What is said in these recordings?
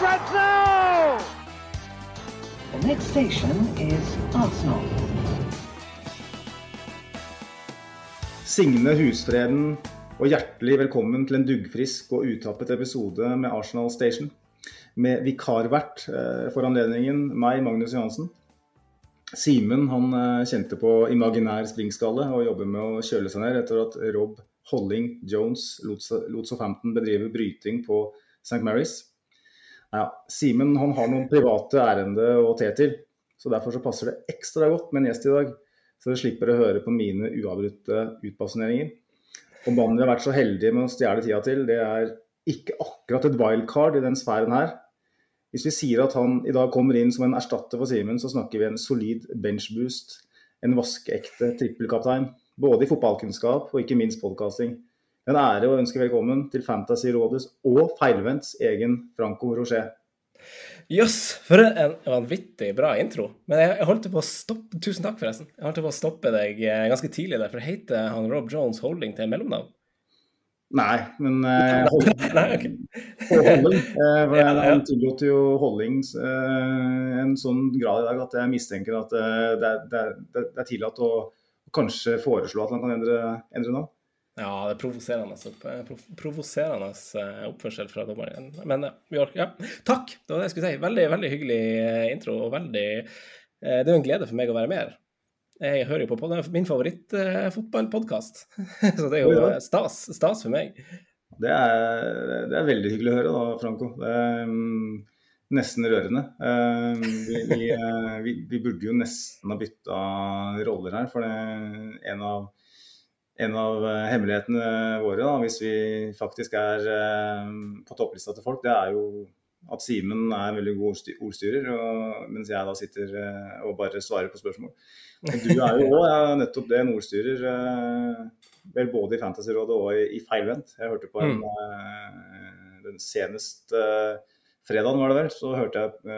Now! The next station is Arsenal. Signe Husfreden og hjertelig velkommen til en duggfrisk og utappet episode med Arsenal Station. Med vikarvert eh, for anledningen, meg, Magnus Johansen. Simen han eh, kjente på imaginær springskalle og jobber med å kjøle seg ned etter at Rob Holling Jones lot Southampton bedrive bryting på St. Mary's. Ja, Simen han har noen private ærende å te til, så derfor så passer det ekstra godt med en gjest i dag. Så dere slipper å høre på mine uavbrutte utbasuneringer. Og mannen vi har vært så heldige med å stjele tida til, det er ikke akkurat et wildcard i den sfæren her. Hvis vi sier at han i dag kommer inn som en erstatter for Simen, så snakker vi en solid benchboost. En vaskeekte trippelkaptein. Både i fotballkunnskap og ikke minst podkasting. En ære å ønske velkommen til Fantasyrådets og Feilvendts egen Franco Rocher. Jøss, for en vanvittig bra intro. Men jeg, jeg holdt på å stoppe Tusen takk, forresten. Jeg holdt på å stoppe deg eh, ganske tidlig der, for heter han Rob Jones Holding til mellomnavn? Nei, men eh, Nei, okay. Holding. Eh, for Ja. Han tillot jo Holdings eh, en sånn grad i dag at jeg mistenker at eh, det, er, det, er, det er tillatt å kanskje foreslå at han kan endre, endre navn. Ja, det er provoserende, opp, eh, provoserende eh, oppførsel fra dommeren. Men ja. Ja. Takk, det var det jeg skulle si. Veldig, veldig hyggelig eh, intro. og veldig... eh, Det er jo en glede for meg å være med her. Jeg hører jo på, er min favorittfotballpodkast. Så det er jo eh, stas, stas for meg. Det er, det er veldig hyggelig å høre, da, Franco. Det er mm, nesten rørende. Eh, vi, vi, eh, vi, vi burde jo nesten ha bytta roller her, for det er en av en av eh, hemmelighetene våre, da, hvis vi faktisk er eh, på topplista til folk, det er jo at Simen er en veldig god ordstyrer, og, mens jeg da sitter eh, og bare svarer på spørsmål. Men du er jo òg nettopp det, en ordstyrer. vel både i Fantasyrådet og i, i Feilvendt. Jeg hørte på en, mm. den seneste fredagen, var det vel, så hørte jeg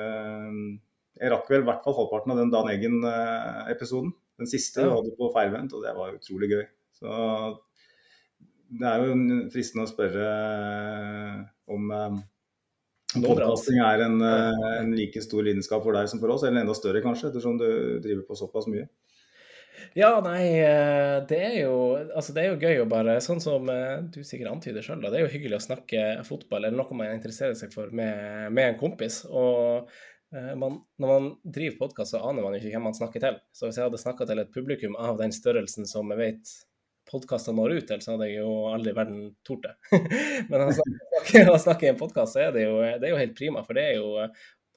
Jeg rakk vel i hvert fall halvparten av den Dan Eggen-episoden. Den siste vi hadde på Feilvendt, og det var utrolig gøy. Så det er jo fristende å spørre eh, om eh, om podcasting er en, eh, en like stor lidenskap for deg som for oss, eller enda større kanskje, ettersom du driver på såpass mye. Ja, nei, det er jo Altså, det er jo gøy å bare Sånn som du sikkert antyder sjøl, det er jo hyggelig å snakke fotball eller noe man interesserer seg for med, med en kompis. Og man, når man driver podkast, så aner man jo ikke hvem man snakker til. Så hvis jeg hadde snakka til et publikum av den størrelsen som jeg vet podkaster når ut til, så hadde jeg jo aldri i verden tort det. Men å snakke, å snakke i en podkast, så er det, jo, det er jo helt prima. For det er jo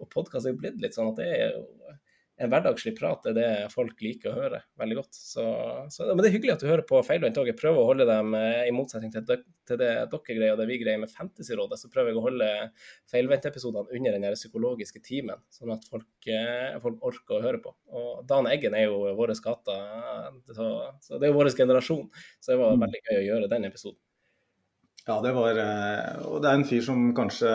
Og podkast er jo blitt litt sånn at det er jo en hverdagslig prat er det folk liker å høre veldig godt. Så, så, men det er hyggelig at du hører på Feilvendt òg. Jeg prøver å holde dem, eh, i motsetning til, dø- til det dere greier og det vi greier med Fantasyrådet, så prøver jeg å holde Feilvendt-episodene under den psykologiske timen, sånn at folk, eh, folk orker å høre på. Og Dan Eggen er jo vår gata, så, så det er jo vår generasjon. Så det var veldig gøy å gjøre den episoden. Ja, det var eh, Og det er en fyr som kanskje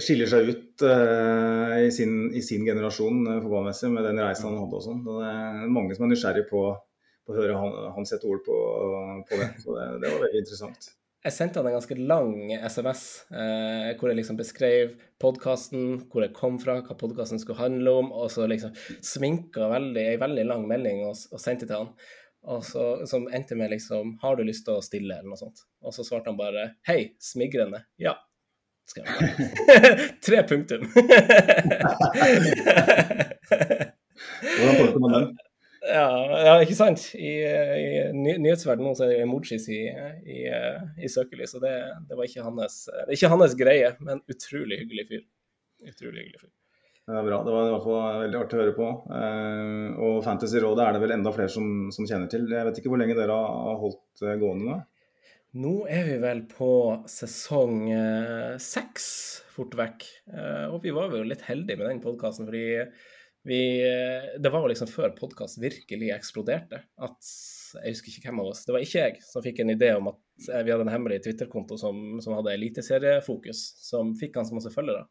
skiller seg ut uh, i, sin, i sin generasjon uh, fotballmessig med den reisen han hadde og sånn. Det er mange som er nysgjerrig på, på å høre han, han sette ord på, på det. Så det, det var veldig interessant. Jeg sendte han en ganske lang SMS uh, hvor jeg liksom beskrev podkasten, hvor jeg kom fra, hva podkasten skulle handle om, og så liksom sminka veldig, ei veldig lang melding og, og sendte til han. Og så, som endte med liksom 'Har du lyst til å stille?' eller noe sånt. Og så svarte han bare 'Hei, smigrende'. Ja. Han. Tre punktum. Hvordan tolker man den? Ja, ja, ikke sant? I, i nyhetsverdenen nå så er det emojis i, i, i søkelyset. Det, det var ikke hans, det er ikke hans greie, men utrolig hyggelig fyr. Utrolig hyggelig fyr. Det var bra. Det var i hvert fall veldig artig å høre på. Eh, og Fantasyrådet er det vel enda flere som, som kjenner til. Jeg vet ikke hvor lenge dere har har holdt eh, gående nå? Nå er vi vel på sesong eh, seks, fort vekk. Eh, og vi var jo litt heldige med den podkasten, fordi vi eh, Det var jo liksom før podkast virkelig eksploderte. At Jeg husker ikke hvem av oss, det var ikke jeg, som fikk en idé om at vi hadde en hemmelig Twitter-konto som, som hadde eliteseriefokus, som fikk ganske masse følgere.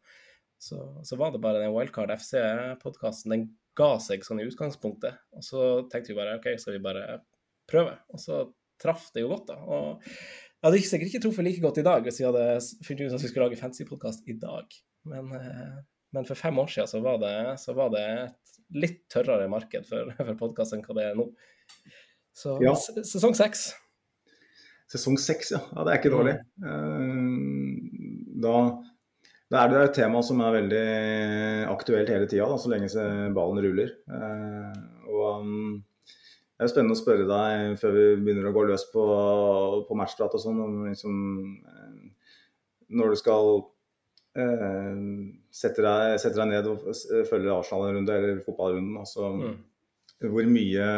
Så, så var det bare den Wildcard FC-podkasten. Den ga seg sånn i utgangspunktet. Og så tenkte vi bare OK, skal vi bare prøve? Og så traff det jo godt, da. Og jeg hadde sikkert ikke truffet like godt i dag hvis vi hadde funnet ut at vi skulle lage fancy-podkast i dag. Men, eh, men, for fem år siden så var det, så var det et litt tørrere marked for, for podkast enn hva det er nå. Så ja. sesong seks. Sesong seks, ja. ja. Det er ikke dårlig. Mm. Da da er det et tema som er veldig aktuelt hele tida, så lenge ballen ruller. Eh, og um, Det er spennende å spørre deg før vi begynner å gå løs på, på matchprat og sånn, liksom, eh, når du skal eh, sette, deg, sette, deg, ned og følge Arsenal en runde eller fotballrunden. Altså, mm. Hvor mye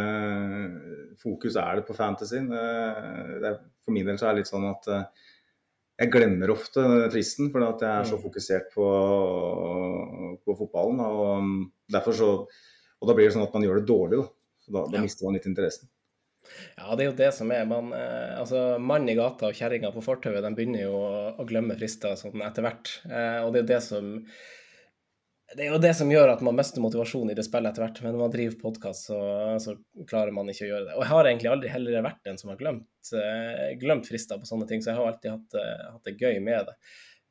fokus er det på fantasy? Det, for min del så er det litt sånn at jeg glemmer ofte fristen, fordi at jeg er så mm. fokusert på, på fotballen. Og, derfor så, og da blir det sånn at man gjør det dårlig. Da, så da, da ja. mister man litt interessen. Ja, det er jo det som er. Man, eh, altså, Mann i gata og kjerringa på fortauet begynner jo å, å glemme frister sånn etter hvert. Eh, og det er jo det som det er jo det som gjør at man mister motivasjon i det spillet etter hvert. Men når man driver podkast, så, så, klarer man ikke å gjøre det. Og jeg har egentlig aldri heller vært den som har glemt, eh, glemt frister på sånne ting, så jeg har alltid hatt, uh, hatt det gøy med det.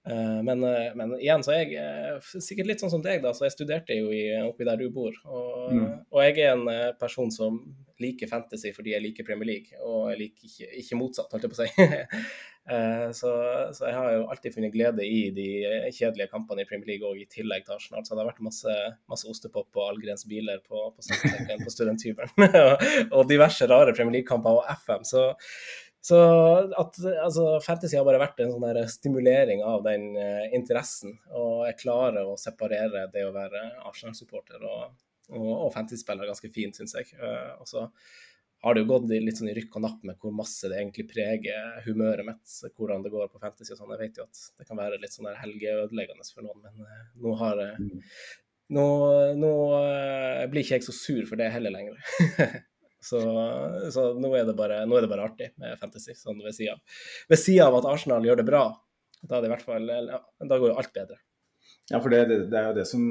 Uh, men, men, igjen så er jeg sikkert litt sånn som deg, da. Så jeg studerte jo i, oppi der du bor. Og, mm. og jeg er en person som liker fantasy fordi jeg liker Premier League, og jeg liker ikke, ikke motsatt, holdt jeg på å si. Eh, så, så, jeg har jo alltid funnet glede i de kjedelige kampene i Premier League og i tillegg til Arsenal. Så det har vært masse, masse ostepop og Algrens biler på, på, på studenthybelen. og diverse rare Premier League-kamper og FM. Så, så at, altså, fantasy har bare vært en sånn stimulering av den uh, interessen. Og jeg klarer å separere det å være Arsenal-supporter og, og, og fantasy-spiller ganske fint, syns jeg. Uh, og så har det jo gått litt sånn i rykk og napp med hvor masse det egentlig preger humøret mitt, hvordan det går på fantasy og sånn. Jeg vet jo at det kan være litt sånn helgeødeleggende for noen, men uh, nå har mm. Nå, nå uh, blir ikke jeg så sur for det heller lenger. så, så nå, er bare, nå, er det bare, artig med fantasy, sånn ved sida av. Ved sida av at Arsenal gjør det bra, da, det i hvert fall, ja, da går jo alt bedre. Ja, for det, det, er jo det som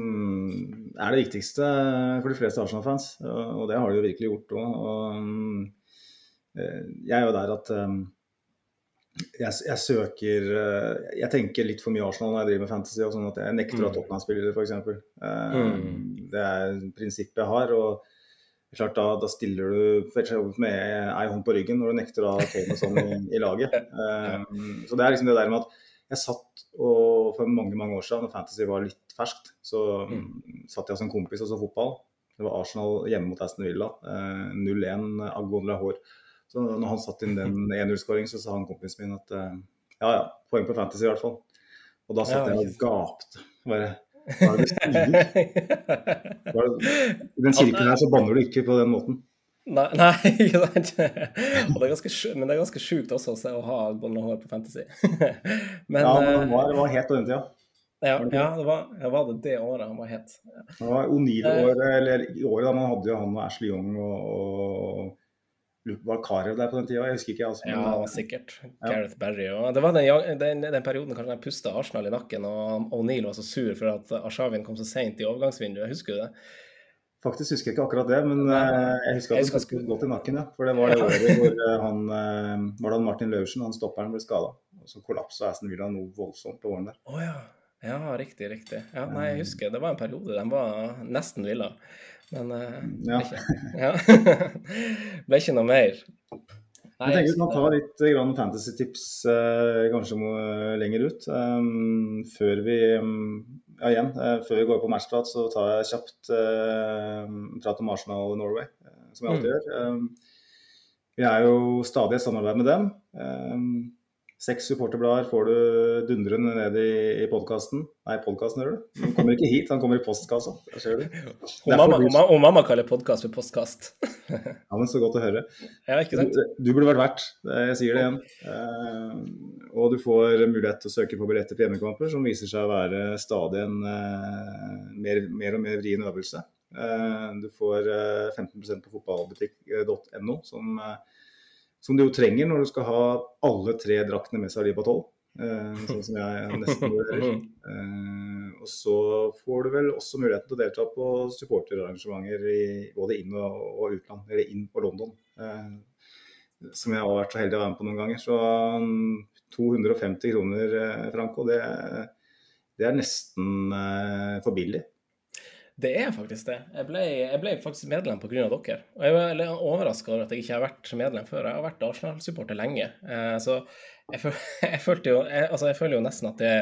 er det viktigste for de fleste Arsenal-fans. Og det har de jo virkelig gjort òg. Eh, jeg er jo der at eh, jeg, jeg, søker eh, Jeg tenker litt for mye Arsenal når jeg driver med fantasy. og sånn at Jeg nekter å ha mm. Tottenham-spillere, f.eks. Mm. Det er prinsippet jeg har. og klart da, da stiller du med ei hånd på ryggen når du nekter å Kane og sånn i, i laget. Så det er liksom det der med at jeg satt og for mange mange år siden, når Fantasy var litt ferskt, så mm. satt jeg som kompis og så fotball. Det var Arsenal hjemme mot Aston Villa. Uh, 0-1 Agon Lahore. Så når han satt inn den 1-0-skåringen, så sa han kompisen min at uh, ja ja, poeng på Fantasy i hvert fall. Og da satt ja, jeg og gapte. Bare Hva er det du sier? I den kirken her så banner du ikke på den måten. Nei, nei ikke sant. Det ganske, men det er ganske sjukt også å ha blonde hår på Fantasy. men, ja, men det var, var het på den tida. Ja, ja, det var, ja, var det det året han var het? Ja. Det var O'Neill-året, eller i året da man hadde jo han og Ashley Young og, og Var Karev der på den tida? Jeg husker ikke. Altså, men, ja, det sikkert. Gareth Barry. Og det var den, den, den perioden kanskje han pusta Arsenal i nakken, og O'Neill var så sur for at Arshavin kom så seint i overgangsvinduet. Husker du det? Faktisk husker jeg ikke akkurat det, men uh, jeg husker at det skulle gått i nakken. Ja. For det var det året hvor uh, han uh, var det Martin Laursen, han stopperen, ble skada. Så kollapsa Aston Villa noe voldsomt på våren der. Oh, ja. ja, riktig, riktig. Ja, nei, jeg husker det var en periode de var nesten Villa. Men ja. ikke, ja. ble ikke noe mer. Nei, jeg tenker Vi kan ta litt fantasy-tips kanskje lenger ut. Um, før vi um, ja, igjen, uh, før vi går på matchprat, så tar jeg kjapt uh, prat om Arsenal Norway, uh, som jeg alltid mm. gjør. Um, vi er jo stadig i samarbeid med dem. Eh, Seks supporterblader får du dundrende ned i, i podkasten. Nei, podkasten, hører du? Han kommer ikke hit, han kommer i postkassa. Der ser du. Og mamma, og, mamma, og mamma kaller podkast for postkast. ja, men Så godt å høre. Ja, ikke sant? Du, du burde vært vert, jeg sier det igjen. Eh, og du får mulighet til å søke på billetter til hjemmekamper, som viser seg å være stadig en eh, mer, mer, og mer vrien øvelse. Eh, du får 15% på fotballbutikk.no, som eh, som du jo trenger når du skal ha alle tre draktene med Saliba 12. Eh, sånn som jeg nesten gjør. Eh, og så får du vel også muligheten til å delta på supporterarrangementer i både inn- og, og utland, eller inn på London. Eh, som jeg har vært så heldig å være med på noen ganger. Så 250 um, kroner, eh, Franco, det, det er nesten eh, for billig. Det er faktisk det. Jeg ble, jeg ble faktisk medlem pga. dere. Og jeg var litt overraska over at jeg ikke har vært medlem før. Jeg har vært Arsenal-supporter lenge. Eh, så jeg, føl, jeg, følte jo jeg, altså jeg føler jo nesten at det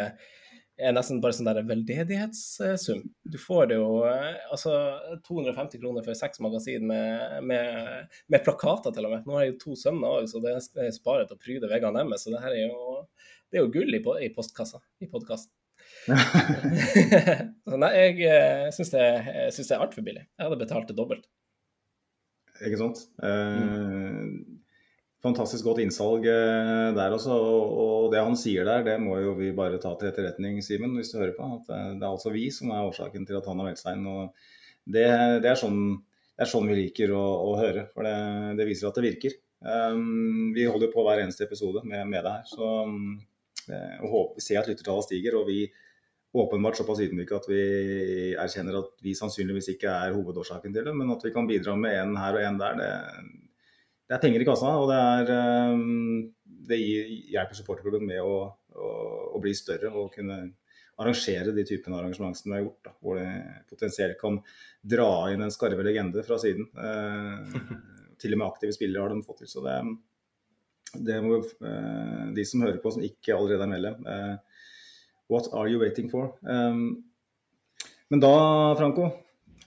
er nesten bare sånn der veldedighetssum. Du får det jo eh, altså 250 kroner for seks magasin med, med, med, plakater til og med. Nå har jeg jo to sønner òg, så det er sparet å pryde veggene deres. Så det her er jo, det er jo gull i, i postkassa i podkasten. nei, jeg uh, syns det, det, er altfor billig. Jeg hadde betalt det dobbelt. Ikke sant. Eh, mm. Fantastisk godt innsalg eh, der også. Og, og, det han sier der, det må jo vi bare ta til etterretning, Simen, hvis du hører på. At eh, det er altså vi som er årsaken til at han har meldt seg inn. Og det, det, er sånn, det, er sånn, vi liker å, å høre, for det, det, viser at det virker. Um, vi holder på hver eneste episode med, med det her. Så um, håper, vi ser at lyttertallet stiger. og vi åpenbart såpass ydmyke at vi erkjenner at vi sannsynligvis ikke er hovedårsaken til det, men at vi kan bidra med en her og en der, det, det er penger i kassa. Og det, er, eh, det hjelper supporterklubben med å, å, å, bli større og kunne arrangere de typene arrangement som vi har gjort. Da, hvor det potensielt kan dra inn en skarve legende fra siden. Eh, til og med aktive spillere har de fått til. Så det, det må eh, de som hører på som ikke allerede er medlem, eh, What are you waiting for? Um, men da, Franco,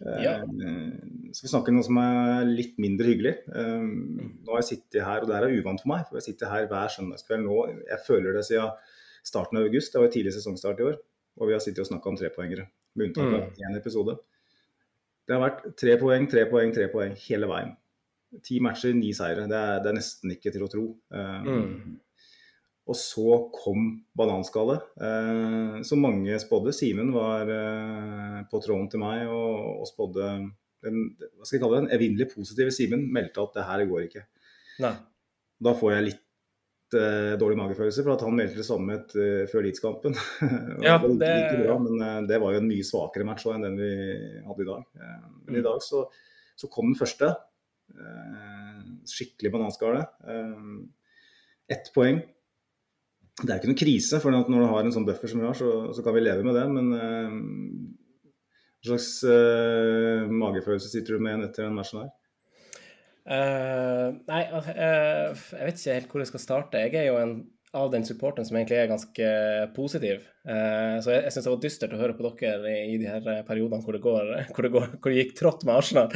eh, ja. skal vi snakke om noe som er litt mindre hyggelig. Um, nå har jeg sittet her, og det her er uvant for meg, for jeg sitter her hver søndagskveld nå. Jeg føler det siden starten av august. Det var tidlig sesongstart i år. Og vi har sittet og snakka om trepoengere, med unntak av én mm. episode. Det har vært tre poeng, tre poeng, tre poeng hele veien. Ti matcher, ni seire. Det er, det er nesten ikke til å tro. Um, mm. Og så kom bananskallet, eh, som mange spådde. Simen var eh, på tråden til meg og, og spådde den, hva skal jeg kalle det, den evinnelig positive Simen meldte at det her går ikke. Nei. Da får jeg litt eh, dårlig magefølelse, for at han meldte det samme et, uh, før Leeds-kampen. ja, det... men uh, det var jo en mye svakere match enn den vi hadde i dag. Uh, men mm. i dag så, så, kom den første. skikkelig bananskale. Ett poeng det er ikke noen krise, for når du har en sånn buffer som vi har, så, så kan vi leve med det. Men uh, hva slags uh, magefølelse sitter du med igjen etter den matchen her? Uh, nei, jeg vet ikke helt hvor jeg skal starte. Jeg er jo en av den supporten som egentlig er ganske positiv. så jeg, jeg syns det var dystert å høre på dere i, de her periodene hvor det, går, hvor det, går, hvor det gikk trått med Arsenal.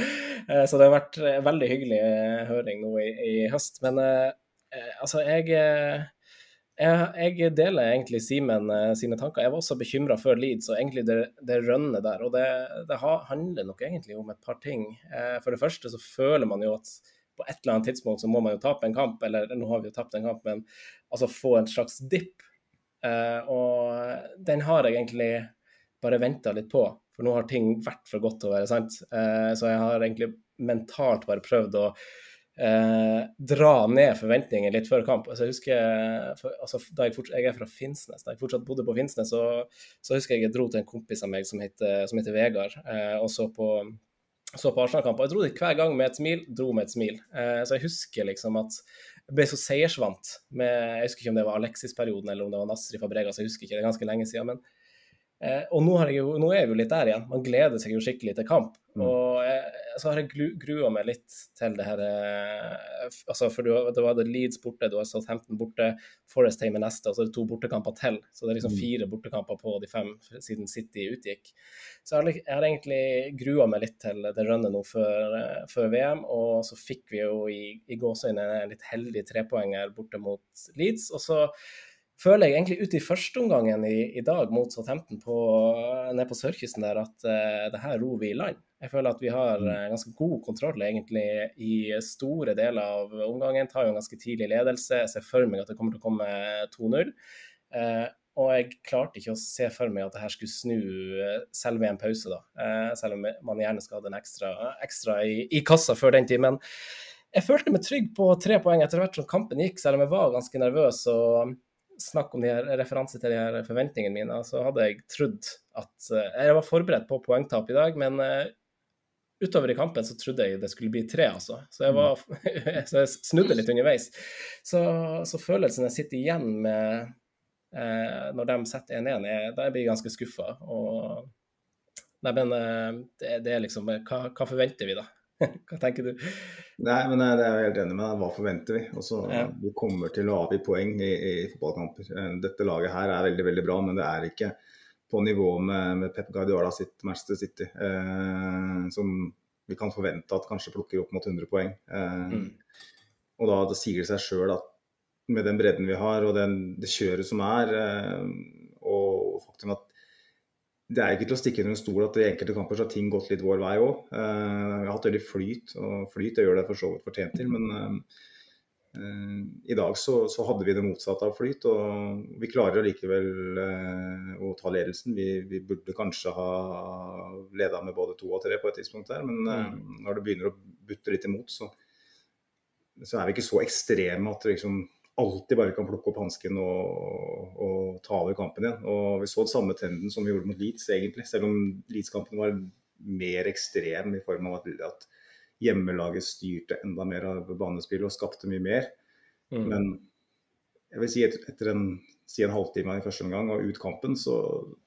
så det har vært veldig hyggelig høring nå i, i høst. Men altså, jeg jeg, deler egentlig Simen uh, sine tanker. Jeg var også bekymra før Leeds og egentlig det, det rønnet der. Og det, det, handler nok egentlig om et par ting. Uh, for det første så føler man jo at på et eller annet tidspunkt så må man jo tape en kamp, eller nå har vi jo tapt en kamp, men altså få en slags dipp. Uh, og den har jeg egentlig bare venta litt på, for nå har ting vært for godt til å være sant. så jeg har egentlig mentalt bare prøvd å eh, dra ned forventninger litt før kamp. Altså, jeg husker, for, altså, da jeg, fortsatt, jeg, er fra Finnsnes, da jeg fortsatt bodde på Finnsnes, så, så, husker jeg jeg dro til en kompis av meg som heter, som heter Vegard, eh, og så på, så på Arsenal-kamp. Jeg dro dit hver gang med et smil, dro med et smil. Eh, så jeg husker liksom at jeg ble så seiersvant med Jeg husker ikke om det var Alexis-perioden eller om det var Nasri Fabregas, jeg husker ikke, det er ganske lenge siden. men Eh, og nå, har jeg jo, nå er vi jo litt der igjen. Man gleder seg jo skikkelig til kamp. Mm. Og eh, så har jeg grua meg litt til det her eh, altså For det var det Leeds borte, du har Southampton borte, Forest Tame neste, og så er det to bortekamper til. Så det er liksom Mm. fire bortekamper på de fem siden City utgikk. Så jeg har, egentlig grua meg litt til det runnet nå før, eh, før VM, og så fikk vi jo i, i gåseøyne en litt heldig trepoenger borte mot Leeds. og så føler jeg egentlig ut i førsteomgangen i, i dag mot Southampton på, nede på sørkysten der, at uh, det her ror vi i land. Jeg føler at vi har uh, ganske god kontroll egentlig i store deler av omgangen. Tar jo en ganske tidlig ledelse. Jeg ser for meg at det kommer til å komme 2-0. Uh, og jeg klarte ikke å se for meg at det her skulle snu eh, selv ved en pause, da. Uh, selv om man gjerne skal ha den ekstra, ekstra i, i kassa før den tid. Men jeg følte meg trygg på tre poeng etter hvert som kampen gikk, selv om jeg var ganske nervøs. og snakk om de her referanse til de her forventningene mine, så hadde jeg trodd at eh, Jeg var forberedt på poengtap i dag, men eh, utover i kampen så trodde jeg det skulle bli tre, altså. Så jeg, var, så jeg snudde litt underveis. Så, så følelsen jeg sitter igjen med eh, når de setter 1-1, er- da blir jeg ganske skuffa. Nei, men eh, det, det er liksom hva, hva forventer vi, da? Hva tenker du? Nei, men Det er jeg helt enig med. Hva forventer vi? Altså, Ja. Vi kommer til å avgi poeng i, i fotballkamper. Eh, Dette laget her er veldig veldig bra, men det er ikke på nivå med, med Pep Guardiola sitt Manchester City, eh, som vi kan forvente at kanskje plukker opp mot 100 poeng. Eh, Mm. Og da det sier det seg sjøl at med den bredden vi har og den, det kjøret som er, eh, det er ikke til å stikke under en stol at i enkelte kamper så har ting gått litt vår vei òg. vi har hatt veldig flyt, og flyt det gjør det for så vidt fortjent til. Men eh, eh, i dag så, så hadde vi det motsatte av flyt, og vi klarer allikevel eh, å ta ledelsen. Vi, vi burde kanskje ha leda med både to og tre på et tidspunkt der, men eh, når det begynner å butte litt imot, så, så er vi ikke så ekstreme at liksom alltid bare kan plukke opp hansken og, og ta over kampen igjen. Og Vi så den samme trenden som vi gjorde mot Leeds, egentlig. Selv om Leeds-kampen var mer ekstrem i form av at, hjemmelaget styrte enda mer av banespillet og skapte mye mer. Mm. Men jeg vil si et, etter en, si en halvtime i første omgang og ut kampen, så,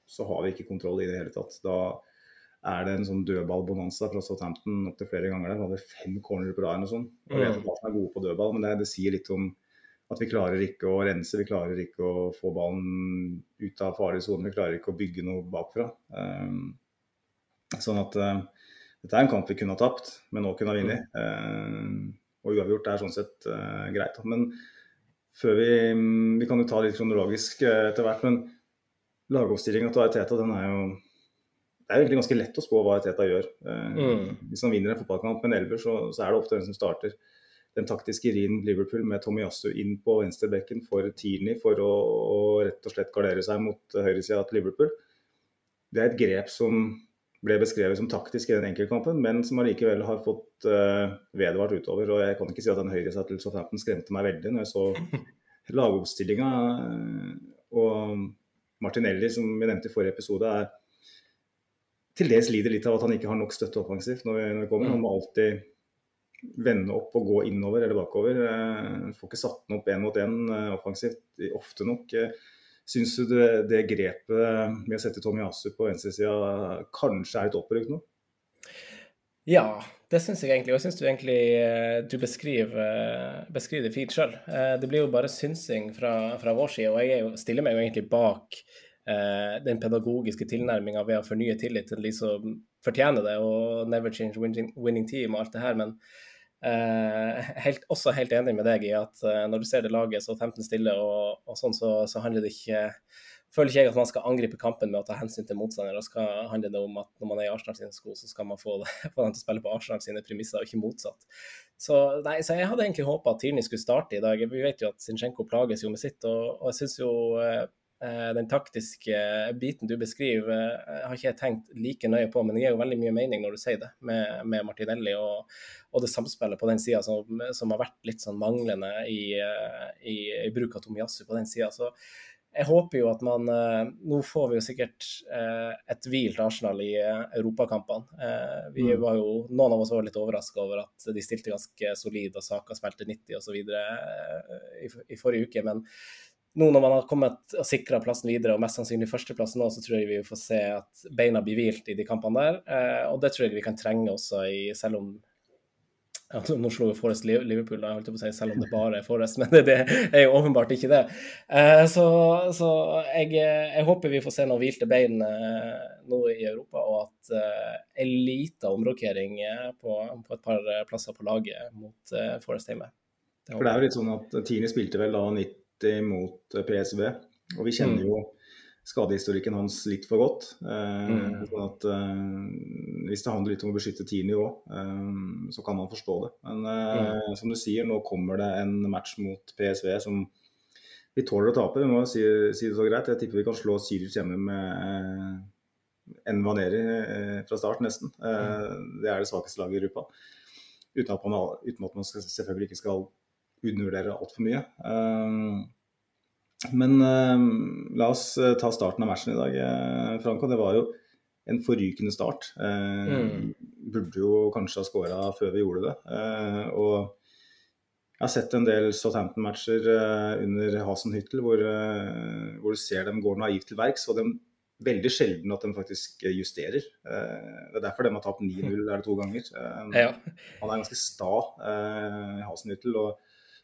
så har vi ikke kontroll i det hele tatt. Da er det en sånn dødballbonanza fra Southampton opptil flere ganger. der. Vi hadde fem corner på rad og sånn. Jeg vet at Arsenal er gode på dødball, men det, det sier litt om at vi klarer ikke å rense, vi klarer ikke å få ballen ut av farlig sone. Vi klarer ikke å bygge noe bakfra. Um, sånn at uh, dette er en kamp vi kunne ha tapt, men nå kunne ha vunnet. Um, og uavgjort er sånn sett uh, greit. Men før vi Vi kan jo ta litt kronologisk uh, etter hvert, men lagoppstillinga til Ariteta den er jo det er jo egentlig ganske lett å spå hva Ariteta gjør. Uh, Mm. Hvis han vinner en fotballkamp med en elver, så, så er det ofte den som starter den taktiske rien Liverpool med Tomiyasu inn på venstrebekken for Tierney for å, å rett og slett gardere seg mot høyresida til Liverpool. Det er et grep som ble beskrevet som taktisk i den enkeltkampen, men som allikevel har fått uh, vedvart utover. og Jeg kan ikke si at den høyresida til Southampton skremte meg veldig når jeg så lagoppstillinga. eh, og Martinelli, som vi nevnte i forrige episode, er til dels lider litt av at han ikke har nok støtte offensivt når vi, når vi kommer. Han må alltid vende opp og gå innover eller bakover. Eh, Får ikke satt den opp én mot én eh, offensivt ofte nok. Eh, Syns du det, det grepet med å sette Tomiyasu på venstresida kanskje er litt oppbrukt nå? Ja, det syns jeg egentlig. Og jeg syns du egentlig du beskriver, beskriver det fint sjøl. Det blir jo bare synsing fra, fra vår side, og jeg er jo, stiller meg jo egentlig bak den pedagogiske tilnærminga ved å fornye tillit til de som fortjener det, og never change winning, winning team og alt det her. Men eh, helt, også helt enig med deg i at eh, når du ser det laget så 15 stille og, og sånn, så, så handler det ikke føler ikke jeg at man skal angripe kampen med å ta hensyn til motstander. Da skal handler det om at når man er i Arsenal sine sko, så skal man få, få dem til å spille på Arsenal sine premisser, og ikke motsatt. Så, nei, så jeg hadde egentlig håpa at Tierney skulle starte i dag. Vi vet jo at Zinchenko plages jo med sitt, og, og jeg syns jo eh, den taktiske biten du beskriver, eh, har ikke jeg tenkt like nøye på, men det gir jo veldig mye mening når du sier det, med, med Martinelli og, og, det samspillet på den sida som, som, har vært litt sånn manglende i, i, i bruk av Tomiyasu på den sida. Så jeg håper jo at man Nå får vi jo sikkert et hvilt Arsenal i europakampene. Vi var jo, Noen av oss var litt overraska over at de stilte ganske solid og Saka spilte 90 osv. I, i forrige uke. Men nå når man har kommet og sikra plassen videre, og mest sannsynlig førsteplassen nå, så tror jeg vi får se at beina blir hvilt i de kampene der. Eh, og det tror jeg vi kan trenge også, i, selv om ja, Nå slo jo Forrest Liverpool, da, holdt jeg på å si, selv om det bare er Forrest, men det, det er jo åpenbart ikke det. Eh, så, så jeg, jeg, håper vi får se noen hvilte bein eh, nå i Europa, og at eh, en liten omrokering på, på, et par plasser på laget mot Forrest hjemme. Det For det er jo litt sånn at Tini spilte vel da 90 mot PSV, og vi kjenner mm. jo skadehistorikken hans litt for godt. Eh, mm. sånn at eh, Hvis det handler litt om å beskytte Tini òg, eh, så kan man forstå det. Men eh, mm. som du sier, nå kommer det en match mot PSV som vi tåler å tape. Vi må si, si, det så greit. Jeg tipper vi kan slå Sirius hjemme med eh, en Vaneri eh, fra start, nesten. Mm. Det er det svakeste laget i gruppa. Uten at man, uten at man skal, selvfølgelig ikke skal undervurdere altfor mye. Um, men uh, la oss uh, ta starten av matchen i dag, uh, Franco. Det var jo en forrykende start. Mm. Burde jo kanskje ha skåra før vi gjorde det. og jeg har sett en del Southampton-matcher under Hasenhyttel hvor, hvor, du ser dem går naivt til verks. Og det er veldig sjelden at de faktisk justerer. det er derfor de har tapt 9-0 er det to ganger. Han er ganske sta, Hasenhyttel. og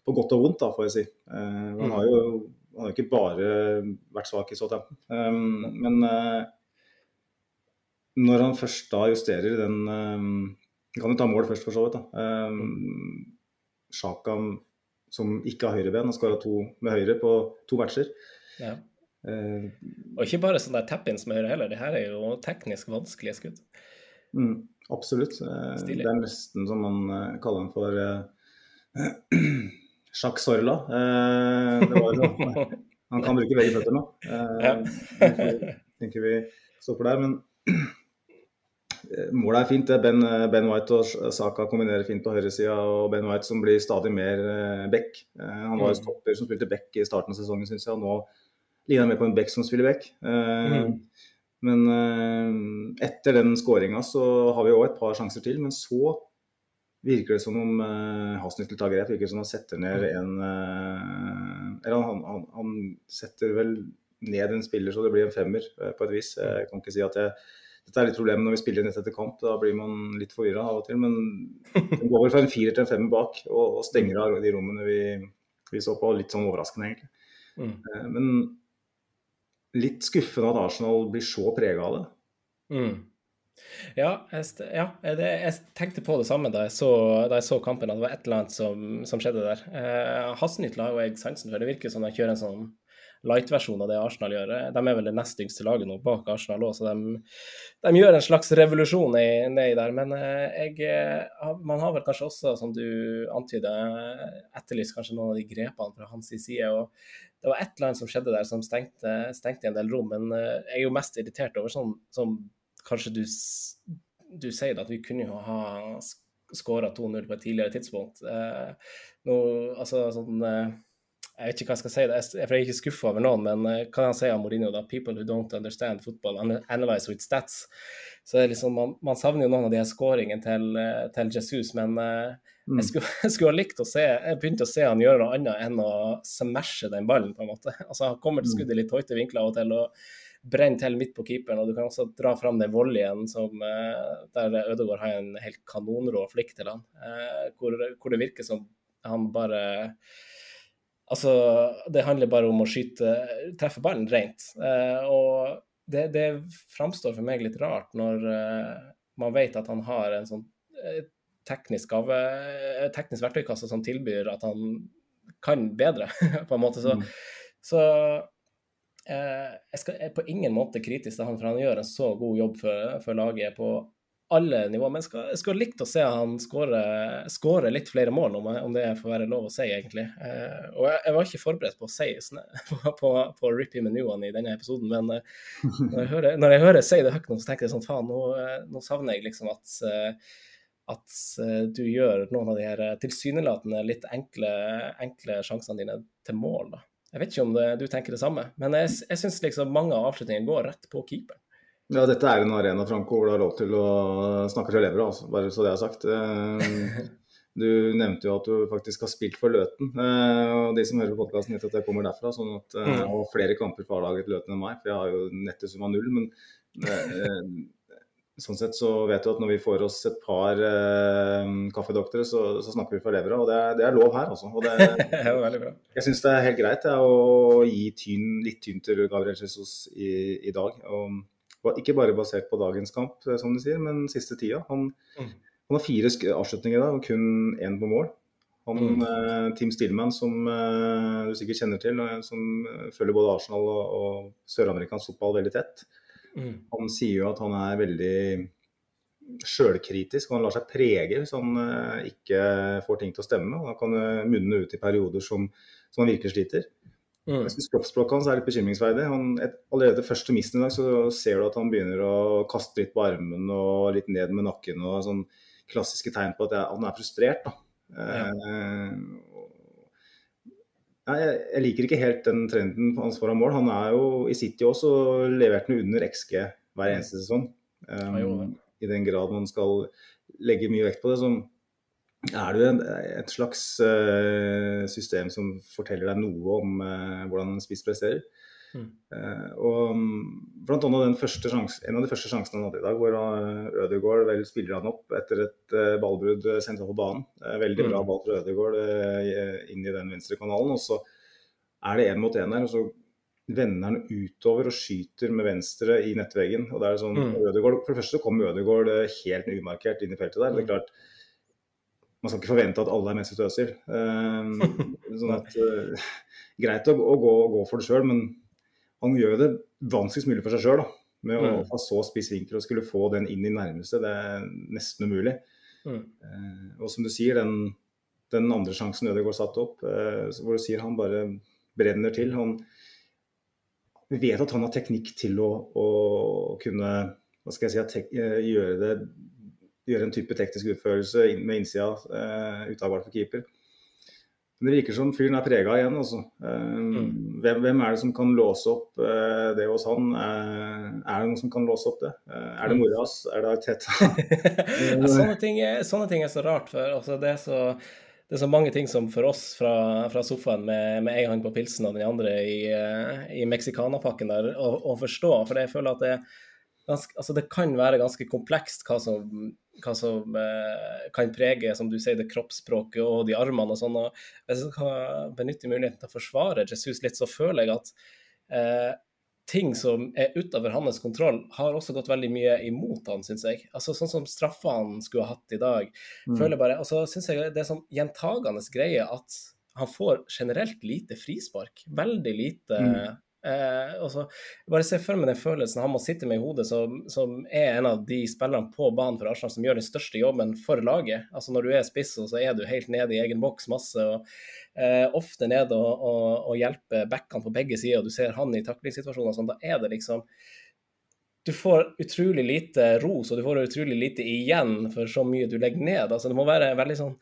på godt og vondt, da, får jeg si. han har jo han har ikke bare vært svak i Southampton. Um, men uh, når han først da justerer den um, Kan jo ta mål først, for så vidt. da. Sjaka som ikke har høyreben, har skåra to med høyre på to matcher. Ja. Uh, og ikke bare sånn der tap-ins med høyre heller, det her er jo teknisk vanskelige skudd. Mm, absolutt. Uh, det er nesten som man uh, kaller den for Jacques Sorla. Eh, det var jo, han kan bruke begge føtter nå. Eh, tenker vi stopper der. Men eh, målet er fint. Ben, ben, White og Saka kombinerer fint på høyresida. Og Ben White som blir stadig mer eh, back. Eh, han var jo mm. stopper som spilte back i starten av sesongen, syns jeg. Og nå ligner han mer på en back som spiller back. Eh, mm. Men eh, etter den skåringa så har vi òg et par sjanser til. Men så virker det som om uh, Hasnittel tar grep. Virker som han setter ned en uh, Eller han, han, han, setter vel ned en spiller så det blir en femmer, uh, på et vis. Jeg kan ikke si at jeg dette er litt problemet når vi spiller nett etter kamp. Da blir man litt forvirra av og til. Men det går vel fra en firer til en femmer bak og, og stenger av de rommene vi, vi, så på. Litt sånn overraskende, egentlig. Mm. Men litt skuffende at Arsenal blir så prega av det. Mm. Ja, jeg, ja det, jeg, tenkte på det samme da jeg så, da jeg så kampen, at det var et eller annet som, som skjedde der. Eh, Hassenhyttel har jo jeg sansen for. Det virker som de kjører en sånn light-versjon av det Arsenal gjør. De er vel det nest yngste laget nå, bak Arsenal òg, så de, de, gjør en slags revolusjon nedi der. Men eh, jeg, eh, man har vel kanskje også, som du antyder, etterlyst kanskje noen av de grepene fra hans side. og Det var et eller annet som skjedde der som stengte, stengte en del rom, men eh, jeg er jo mest irritert over sånn, sånn kanskje du, du sier at vi kunne jo ha skåra 2-0 på et tidligere tidspunkt. Eh, nå, altså sånn eh, Jeg vet ikke hva jeg skal si, det, jeg, for jeg er ikke skuffa over noen, men eh, hva kan han si om Mourinho? da? People who don't understand football analyze with stats. Så det er liksom, man, man savner jo noen av de her skåringene til, eh, til, Jesus, men eh, mm. jeg, skulle, jeg, skulle, ha likt å se Jeg begynte å se han gjøre noe annet enn å smashe den ballen, på en måte. Altså, Han kommer til mm. skuddet litt høyte vinkler av og til. og brenner til midt på keeperen. Og du kan også dra fram den volleyen som, eh, der Ødegaard har en helt kanonrå flikk til han, eh, hvor, hvor, det virker som han bare Altså, det handler bare om å skyte Treffe ballen rent. Eh, og det, det framstår for meg litt rart når man vet at han har en sånn teknisk, av, teknisk verktøykasse som tilbyr at han kan bedre, på en måte. Så, mm. så jeg, skal, er på ingen måte kritisk til han, for han gjør en så god jobb for, for laget på alle nivåer. Men jeg skal, jeg skulle likt å se han skåre litt flere mål, om, om, det får være lov å si, egentlig. Eh, og jeg, jeg, var ikke forberedt på å si på, på, på Rippy one i denne episoden, men eh, når jeg hører, jeg hører si det høyt nå, så tenker jeg sånn faen, nå, eh, nå savner jeg liksom at eh, at du gjør noen av de her tilsynelatende litt enkle, enkle sjansene dine til mål. da. Jeg vet ikke om det, du tenker det samme, men jeg, jeg syns liksom mange av avslutningene går rett på keeper. Ja, dette er en arena Franco, hvor du har lov til å snakke til elever, altså. bare så det er sagt. Eh, Du nevnte jo at du faktisk har spilt for Løten. Eh, og De som hører på podkasten, vet at jeg kommer derfra. sånn at, Jeg har Og flere kamper på A-laget til Løten enn meg, for jeg har jo nettet som var null. Men eh, sånn sett så vet du at når vi får oss et par eh, kaffedoktere, så, så snakker vi fra levra. Og det er, det er lov her, altså. Og det, jeg syns det er helt greit jeg, å gi tyn, litt tynn til Gabriel Jesus i, i dag. Og, ikke bare basert på dagens kamp, eh, som du sier, men siste tida. Han, Mm. han har fire avslutninger i dag, og kun én på mål. Han, Mm. eh, Team Stillman, som eh, du sikkert kjenner til, eh, som følger både Arsenal og, og søramerikansk fotball veldig tett, Mm. han sier jo at han er veldig sjølkritisk, og han lar seg prege hvis han eh, ikke får ting til å stemme. og Han kan eh, munne ut i perioder som, som han virkelig sliter. Mm. Jeg synes Kroppsspråket hans er litt bekymringsverdig. Han, et, allerede første misten i dag så ser du at han begynner å kaste litt på armen og litt ned med nakken. og sånn Klassiske tegn på at jeg, han er frustrert. da. Eh, Nei, jeg, liker ikke helt den trenden hans foran mål. Han er jo i City også leverte han under XG hver eneste sesong. Um, Um, I den grad man skal legge mye vekt på det, så er det jo et slags uh, system som forteller deg noe om uh, hvordan en spiss presterer. Mm. Eh, og mm, blant annet sjans, En av de første sjansene han hadde i dag, hvor uh, Ødegaard vel spiller han opp etter et eh, ballbrudd eh, sentralt på banen. Eh, veldig bra Mm. ball fra Ødegaard eh, inn i den venstre kanalen. Og så er det én mot én der, og så vender han utover og skyter med venstre i nettveggen. og det er sånn, Mm. Ødegård, For det første så kommer Ødegaard eh, helt umarkert inn i feltet der. det er Mm. klart man skal ikke forvente at alle er Messi Tøsil. Um, sånn at, uh, greit å, å, gå, gå for det sjøl, men han gjør det vanskeligst mulig for seg sjøl. Med å Mm. ha så spiss vinkel og skulle få den inn i nærmeste. Det er nesten umulig. Mm. Eh, og som du sier, den, den andre sjansen Ødegaard satte opp, eh, hvor du sier han bare brenner til. Han vet at han har teknikk til å, å kunne hva skal jeg si, tek, uh, gjøre det gjøre en type teknisk utførelse med innsida eh, uttagbart for keeper. Men det virker som fyren er prega igjen. Altså. Eh, Mm. hvem, hvem er det som kan låse opp eh, det hos han? Eh, er det noen som kan låse opp det? Eh, er det Mm. mora hans? Er det Arteta? ja, sånne, ting sånne ting er så rart. For, altså, det, er så, det er så mange ting som for oss fra, fra sofaen med, med en hånd på pilsen og den andre i, i meksikanerpakken der, å, å forstå. For jeg føler at det, ganske, altså, det kan være ganske komplekst hva som, hva som eh, kan prege, som du sier, det kroppsspråket og de armene og sånn. og Hvis jeg skal benytte muligheten til å forsvare Jesus litt, så føler jeg at eh, ting som er utover hans kontroll, har også gått veldig mye imot han, syns jeg. Altså Sånn som straffa han skulle ha hatt i dag. Mm. føler bare, og så synes jeg Det er sånn gjentagende greie at han får generelt lite frispark. Veldig lite. Mm. Eh, og så Bare se for meg den følelsen han må sitte med i hodet, som, som er en av de spillerne på banen for Arsenal som gjør den største jobben for laget. Altså Når du er spiss, så er du helt nede i egen boks masse. og eh, Ofte nede og, og, og hjelper backene på begge sider, og du ser han i taklingssituasjoner sånn, da er det liksom du får utrolig lite ros, og du får utrolig lite igjen for så mye du legger ned. Altså, det må være veldig sånn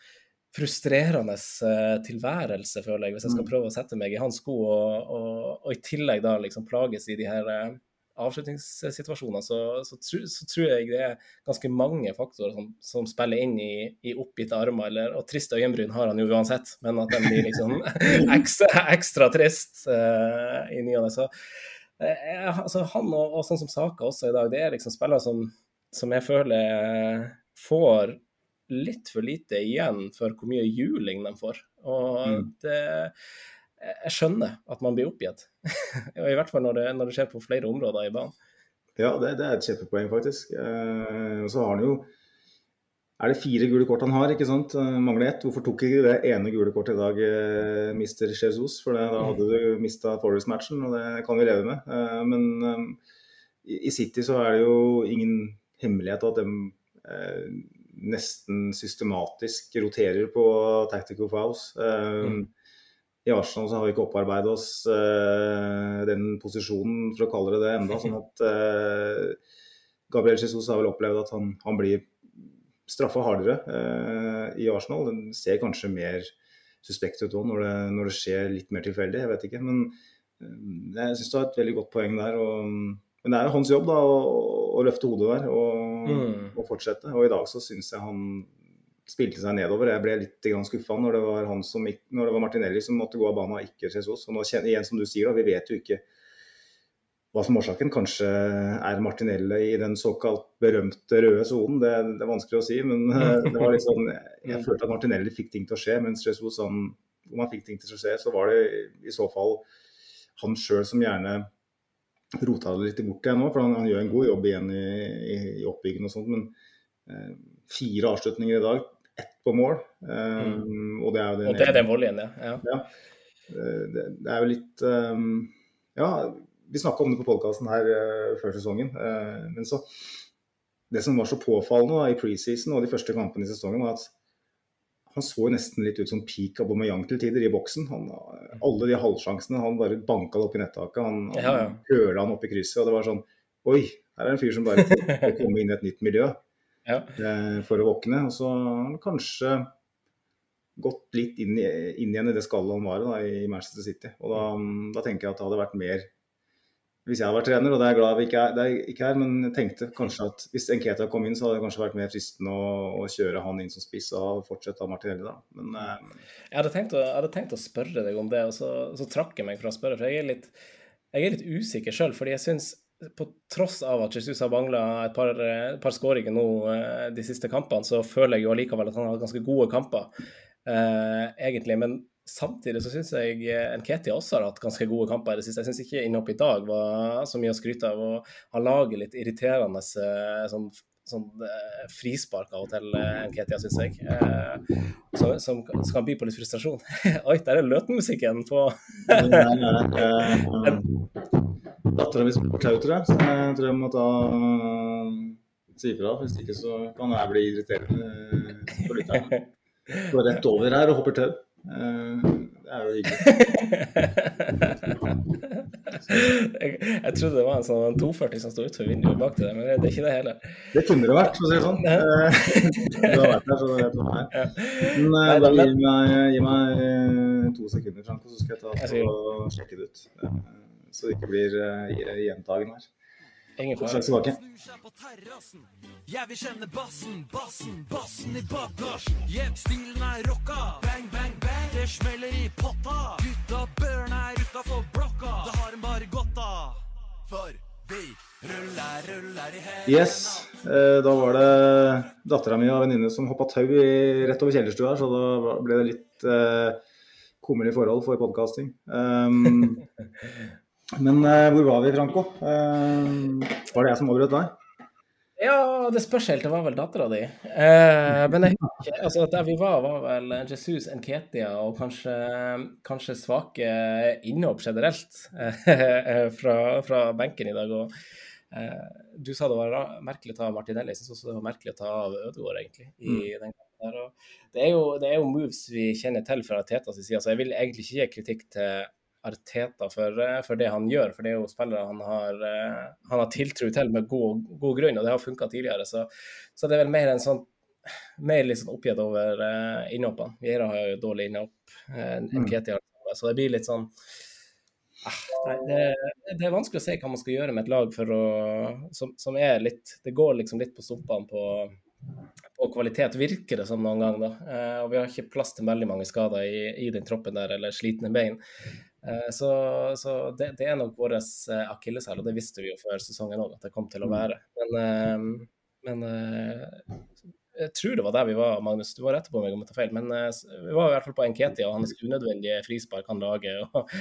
frustrerende eh, tilværelse, føler jeg, hvis jeg skal Mm. prøve å sette meg i hans sko, og, og, og i tillegg da liksom plages i de her avslutningssituasjoner, avslutningssituasjonene, så, så, så tror jeg det er ganske mange faktorer som, som spiller inn i, i oppgitte armer, eller, og triste øyenbryn har han jo uansett, men at de blir liksom ekstra, ekstra trist uh, i ny og ne. Så eh, altså, han og, og sånn som Saka også i dag, det er liksom spillere som, som jeg føler eh, får litt for lite igjen for hvor mye juling de får. Og Mm. det Jeg skjønner at man blir oppgitt. I hvert fall når det, når det skjer på flere områder i banen. Ja, det, det er et kjempepoeng, faktisk. Eh, så har han jo Er det fire gule kort han har, ikke sant? Eh, Mangler ett. Hvorfor tok ikke det ene gule kortet i dag, eh, Mr. Jesus? For det, da hadde du mista Forest-matchen, og det kan vi leve med. Eh, men eh, i, City så er det jo ingen hemmelighet at de nesten systematisk roterer på tactical fouls. Eh, Mm. I Arsenal så har vi ikke opparbeidet oss uh, den posisjonen, for å kalle det det, enda, sånn at uh, Gabriel Jesus har vel opplevd at han, han blir straffa hardere uh, i Arsenal. Den ser kanskje mer suspekt ut òg når, det- når det skjer litt mer tilfeldig, jeg vet ikke. Men jeg syns du har et veldig godt poeng der. Og, men det er jo hans jobb da, å, å løfte hodet der og, Mm. og fortsette. Og i dag så syns jeg han spilte seg nedover. Jeg ble litt skuffa når, det var han som, gikk- når det var Martinelli som måtte gå av banen, og ikke Jesus. Og nå igjen som du sier, da, vi vet jo ikke hva som er årsaken. Kanskje er Martinelli i den såkalt berømte røde sonen. Det, det er vanskelig å si, men eh, det var litt sånn, jeg følte at Martinelli fikk ting til å skje, mens Jesus han, om han fikk ting til å skje, så var det i så fall han sjøl som gjerne rota det litt bort igjen nå, for han, han gjør en god jobb igjen i, i, i oppbyggingen og sånt. Men eh, fire avslutninger i dag, ett på mål. Eh, Og det er jo den Og det er den volleyen, ja. ja. Eh, det, det er jo litt um, Ja, vi snakka om det på podkasten her uh, før sesongen. Uh, men så Det som var så påfallende da, i preseason og de første kampene i sesongen, var at han så nesten litt ut som peak Aubameyang til tider i boksen. Han, alle de halvsjansene han bare banka det opp i nettaket. Han, han Ja, ja. han opp i krysset. Og det var sånn Oi, her er en fyr som bare får komme inn i et nytt miljø Ja. eh, for å våkne. Og så har han kanskje gått litt inn, i, inn igjen i det skallet han var da, i Manchester City. Og da, da tenker jeg at det hadde vært mer Hvis jeg hadde vært trener, og det er jeg glad vi ikke er, det er ikke er, men jeg tenkte kanskje at hvis Enketa kom inn, så hadde det kanskje vært mer fristende å, å kjøre han inn som spiss og fortsette Martinelli da. Men eh, Jeg hadde å, jeg hadde tenkt å spørre deg om det, og så, så trakk jeg meg fra å spørre. For jeg er litt, jeg er litt usikker sjøl, fordi jeg syns på tross av at Jesus har mangla et par, et par skåringer nå eh, de siste kampene, så føler jeg jo allikevel at han har ganske gode kamper, eh, egentlig. Men samtidig så syns jeg eh, Nketia også har hatt ganske gode kamper i det siste. Jeg syns ikke innhoppet i dag var så mye å skryte av. og Han lager litt irriterende eh, sånn, sånn eh, frispark av og til, Nketia, syns jeg. Eh, så, som som kan by på litt frustrasjon. Oi, der er Løten-musikken på Dattera mi spør tau, tror jeg. Så jeg tror jeg må ta si ifra. Hvis ikke så kan jeg bli irriterende eh, på. Går rett over her og hopper tau. Eh, Det er jo hyggelig. jeg, jeg trodde det var en sånn 240 som sto utenfor vinduet bak til deg, men det er ikke det heller. Det kunne det vært, for å si det sånn. Eh, Du har vært der, så du hva det er. Men eh, Nei, da gi meg, gi meg eh, to sekunder, Franco, så skal jeg ta og sjekke det ut. Eh, Så det ikke blir gjentagende gjentagen her. Ingen fare. Jeg vil kjenne bassen, bassen, bassen i bagasjen. Jepp, stilen er rocka. Bang, bang, bang. Det smeller i potta. Gutta børn er utafor blokka. Det har en bare godt av. For vi ruller, ruller i hendene. Yes, eh, da var det dattera mi og venninne som hoppa tau i- rett over kjellerstua her, så da ble det litt eh, kummerlig forhold for podkasting. Um, men eh, hvor var vi, Franco? Um, var det jeg som avbrøt deg? Ja, det spørs helt. Det var vel dattera di. Eh, men jeg, altså, der vi var, var vel Jesus Nketia og kanskje, kanskje svake innhopp generelt eh, fra, fra benken i dag. Og, eh, du sa det var merkelig å ta av Martinelli. Jeg syns også det var merkelig å ta av Ødegaard, egentlig. i den der. Og det, er jo, det er jo moves vi kjenner til fra Tetas side, så jeg vil egentlig ikke gi kritikk til Arteta for, eh, for det han gjør, for det er jo spillere han har, eh, han har tiltro til med god, god grunn, og det har funka tidligere. Så, så det er vel mer en sånn mer sånn oppgitt over uh, innhoppene. Vieira har jo dårlig innhopp, Nketi så det blir litt sånn ah, nei, det, det er vanskelig å se hva man skal gjøre med et lag å, som, som er litt Det går liksom litt på stumpene på, på kvalitet, virker det som noen gang. da. Eh, og vi har ikke plass til veldig mange skader i, i den troppen der, eller slitne bein. Eh, så så det, det er nok vår uh, akilleshæl, og det visste vi jo før sesongen òg at det kom til å være. Men, eh, men eh, jeg tror det var der vi var, Magnus. Du var rett på meg om jeg tar feil. Men eh, vi var i hvert fall på Enketia og hans unødvendige frispark han lager. Og,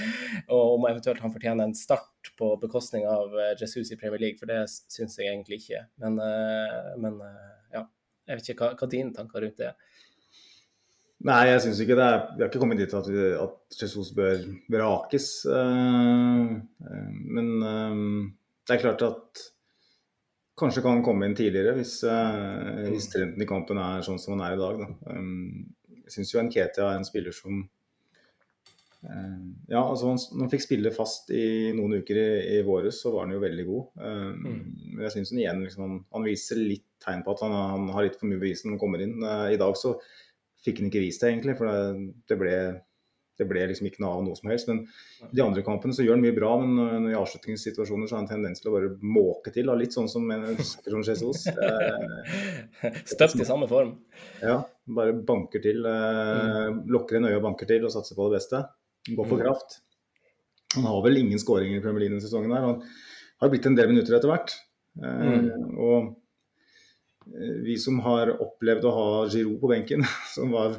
og om eventuelt han fortjener en start på bekostning av eh, Jesus i Premier League, for det syns jeg egentlig ikke. Men, eh, men eh, ja. Jeg vet ikke hva, hva dine tanker rundt det er. Nei, jeg syns ikke det er Vi har ikke kommet dit at, vi, at Jesus bør vrakes. eh, eh, men eh, det er klart at kanskje kan han komme inn tidligere hvis, hvis trenden i kampen er sånn som han er i dag. Da. Jeg syns jo Nketia er en spiller som Ja, altså når han fikk spille fast i noen uker i, i våres, så var han jo veldig god. Um, Men jeg syns igjen liksom, han, han viser litt tegn på at han, han har litt for mye bevis når han kommer inn. I dag så fikk han ikke vist det, egentlig. For det, det, ble, det ble liksom ikke noe av noe som helst. Men de andre kampene så gjør han mye bra, men i avslutningssituasjoner så har han tendens til å bare måke til. Da. Litt sånn som en Ron Jesus. Eh, Støpt i samme form. ja, bare banker til. Eh, lukker en øye og banker til og satser på det beste. Går for kraft. Han har vel ingen skåringer i Premier League denne sesongen. her. Han har blitt en del minutter etter hvert. Eh, Og eh, vi som har opplevd å ha Giroud på benken, som var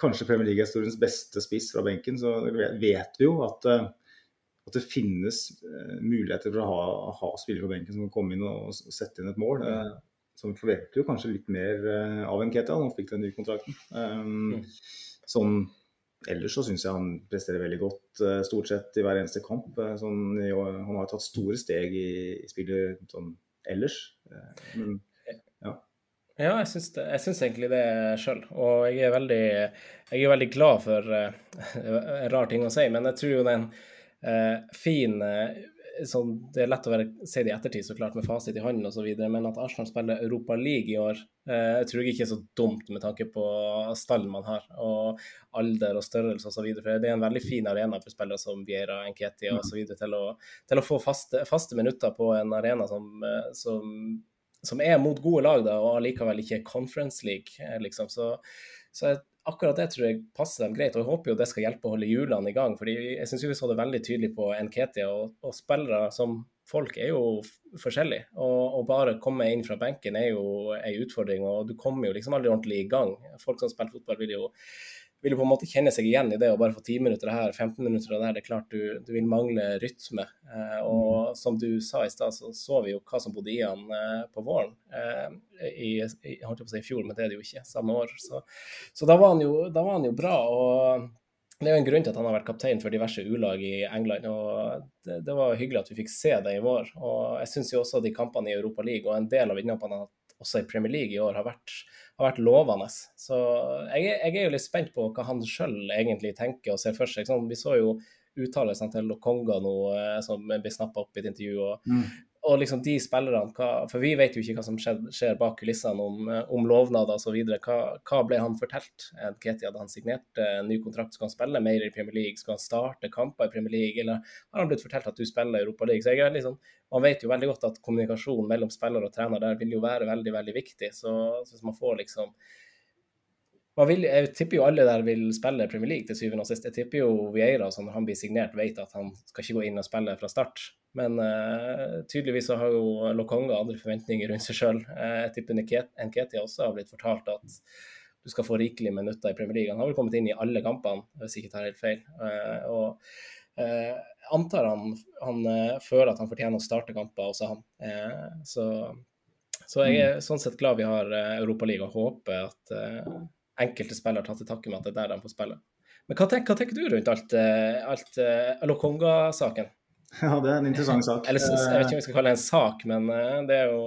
kanskje Premier League-historiens beste spiss fra benken, så vet vi jo at, eh, at det finnes eh, muligheter for å ha, ha spillere på benken som kan komme inn og, og sette inn et mål. Eh, Så vi forventer jo kanskje litt mer eh, av Nketia. Han fikk den nye kontrakten. Um, Sånn Ellers så syns jeg han presterer veldig godt eh, stort sett i hver eneste kamp. Eh, Sånn, han har tatt store steg i, i spillet sånn ellers. Eh, Men Ja, jeg syns, det, jeg syns egentlig det sjøl. Og jeg er veldig, jeg er veldig glad for uh, En rar ting å si, men jeg tror jo det er en eh, fin uh, sånn, Det er lett å være, si det i ettertid, så klart, med fasit i hånden osv., men at Arsenal spiller Europa League i år, uh, jeg tror ikke er så dumt med tanke på stallen man har, og alder og størrelse osv. For det er en veldig fin arena for spillere som Viera, Enketia osv. Til, å- til å få faste, faste minutter på en arena som, som som er mot gode lag, da, og allikevel ikke Conference League, eh, liksom. Så, så jeg, akkurat det tror jeg passer dem greit. Og jeg håper jo det skal hjelpe å holde hjulene i gang. fordi jeg syns vi så det veldig tydelig på Nketia, og, og spillere som folk er jo forskjellige. Og, og bare komme inn fra benken er jo en utfordring, og du kommer jo liksom aldri ordentlig i gang. Folk som spiller fotball, vil jo vil på en måte kjenne seg igjen i det å bare få 10 minutter her, 15 minutter der. Det er klart du, du vil mangle rytme. Eh, og som du sa i stad, så så vi jo hva som bodde i han eh, på våren. Eh, i, i, holdt på å si i fjor, men det er det jo ikke. Samme år. Så, så da, var han jo, da var han jo bra. og det er jo en grunn til at han har vært kaptein for diverse U-lag i England. og det, det var hyggelig at vi fikk se det i vår. og Jeg syns også de kampene i Europa League og en del av innhoppene også i Premier League i år har vært, har vært lovende. Så jeg, jeg er jo litt spent på hva han sjøl egentlig tenker og ser for seg. Sånn, vi så jo uttalelsene til Lokonga nå eh, som blir snappa opp i et intervju. og og liksom de spillerne, hva, for vi vet jo ikke hva som skjer, skjer bak kulissene om, eh, om lovnader osv. Hva, hva ble han fortalt eh, hadde han signert en ny kontrakt? Skal han spille mer i Premier League? Skal han starte kamper i Premier League? Eller har han blitt fortalt at du spiller i Europa League? Så jeg er liksom, Man vet jo veldig godt at kommunikasjon mellom spiller og trener der vil jo være veldig veldig viktig. Så, så hvis man får liksom vil, jeg tipper jo alle der vil spille Premier League til syvende og sist. Jeg tipper jo Vieira, når han blir signert, vet at han skal ikke gå inn og spille fra start. Men uh, tydeligvis så har jo Lokonga andre forventninger rundt seg sjøl. jeg tipper Nket- Nketia også har blitt fortalt at du skal få rikelig minutter i Premier League. Han har vel kommet inn i alle kampene, hvis jeg ikke tar helt feil. Uh, og eh, antar han, han eh, føler at han fortjener å starte kamper, også han. Eh, så, så jeg er sånn sett glad vi har uh, Europaligaen og håper at eh, enkelte spillere tatt til takke med at det er der de får spille. Men hva, tenk, hva tenker du rundt alt, eh, alt uh, Lokonga-saken? ja, det er en interessant sak. Eller jeg vet ikke om vi skal kalle det en sak, men eh, det er jo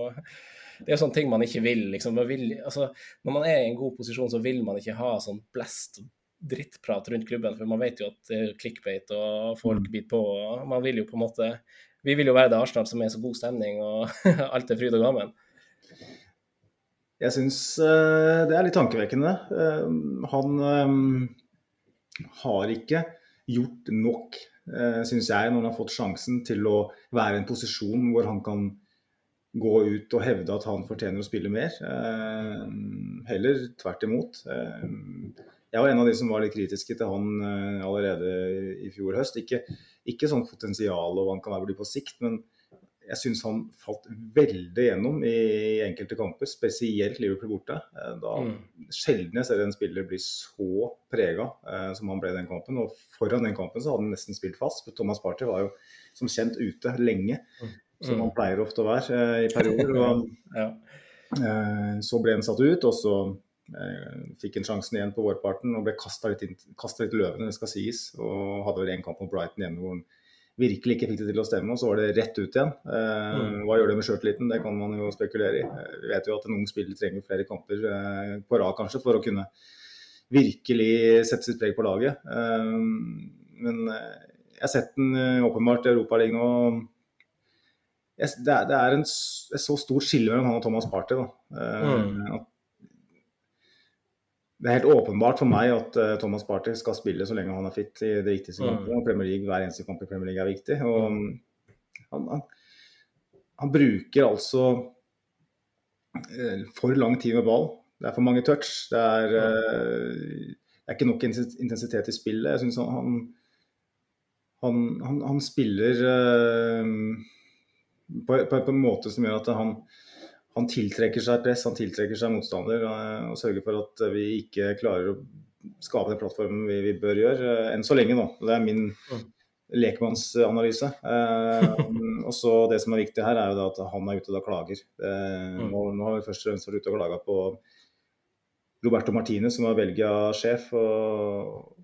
det er jo sånne ting man ikke vil. Liksom. Man vil altså, når man er i en god posisjon, så vil man ikke ha sånn blest drittprat rundt klubben, for man vet jo at det er clickbait og folk biter på. og Man vil jo på en måte Vi vil jo være det Arsenal som er så god stemning og alt er fryd og gammen. Jeg syns eh, det er litt tankevekkende. Eh, han har ikke gjort nok, uh, syns jeg, når han har fått sjansen til å være i en posisjon hvor han kan gå ut og hevde at han fortjener å spille mer. Eh, heller tvert imot. Eh, jeg var en av de som var litt kritiske til han eh, allerede i fjor høst. Ikke, ikke sånn potensial og hva han kan være på sikt, men jeg syns han falt veldig gjennom i enkelte kamper, spesielt Liverpool borte. Eh, Da Mm. Sjelden jeg ser en spiller bli så prega eh, som han ble i den kampen. Og foran den kampen så hadde han nesten spilt fast, for Thomas Party var jo som kjent ute lenge. Som han pleier ofte å være eh, i perioder. Og Ja. eh, så ble han satt ut, og så eh, fikk han sjansen igjen på vårparten og ble kasta litt, inn- litt løvende, det skal sies. Og hadde vel en kamp mot Brighton hjemme hvor han virkelig ikke fikk det til å stemme, og så var det rett ut igjen. Eh, Mm. Hva gjør det med sjøltilliten? Det kan man jo spekulere i. Vi vet jo at en ung spiller trenger flere kamper eh, på rad kanskje for å kunne virkelig sette sitt preg på laget. Eh, men jeg har sett den åpenbart i Europaligaen nå. Det er, det er en, et så stort skille mellom han og Thomas Party. Da. Mm. at det er helt åpenbart for meg at uh, Thomas Party skal spille så lenge han er fit i det viktigste Mm. og Premier League, Hver eneste kamp i Premier League er viktig. og um, han, han, han bruker altså uh, for lang tid med ball. Det er for mange touch. Det er, uh, det er ikke nok intensitet i spillet. Jeg synes han, han, han, han, han spiller på, på, på en måte som gjør at han, han tiltrekker seg press, han tiltrekker seg motstander eh, og sørger for at vi ikke klarer å skape den plattformen vi, vi bør gjøre. eh, Enn så lenge, nå. Det er min lekmannsanalyse. Eh, og så Det som er viktig her, er jo at han er ute og klager. Eh, nå, nå har vi først og fremst vært ute og klaga på Roberto Martinez, som var Belgia-sjef. og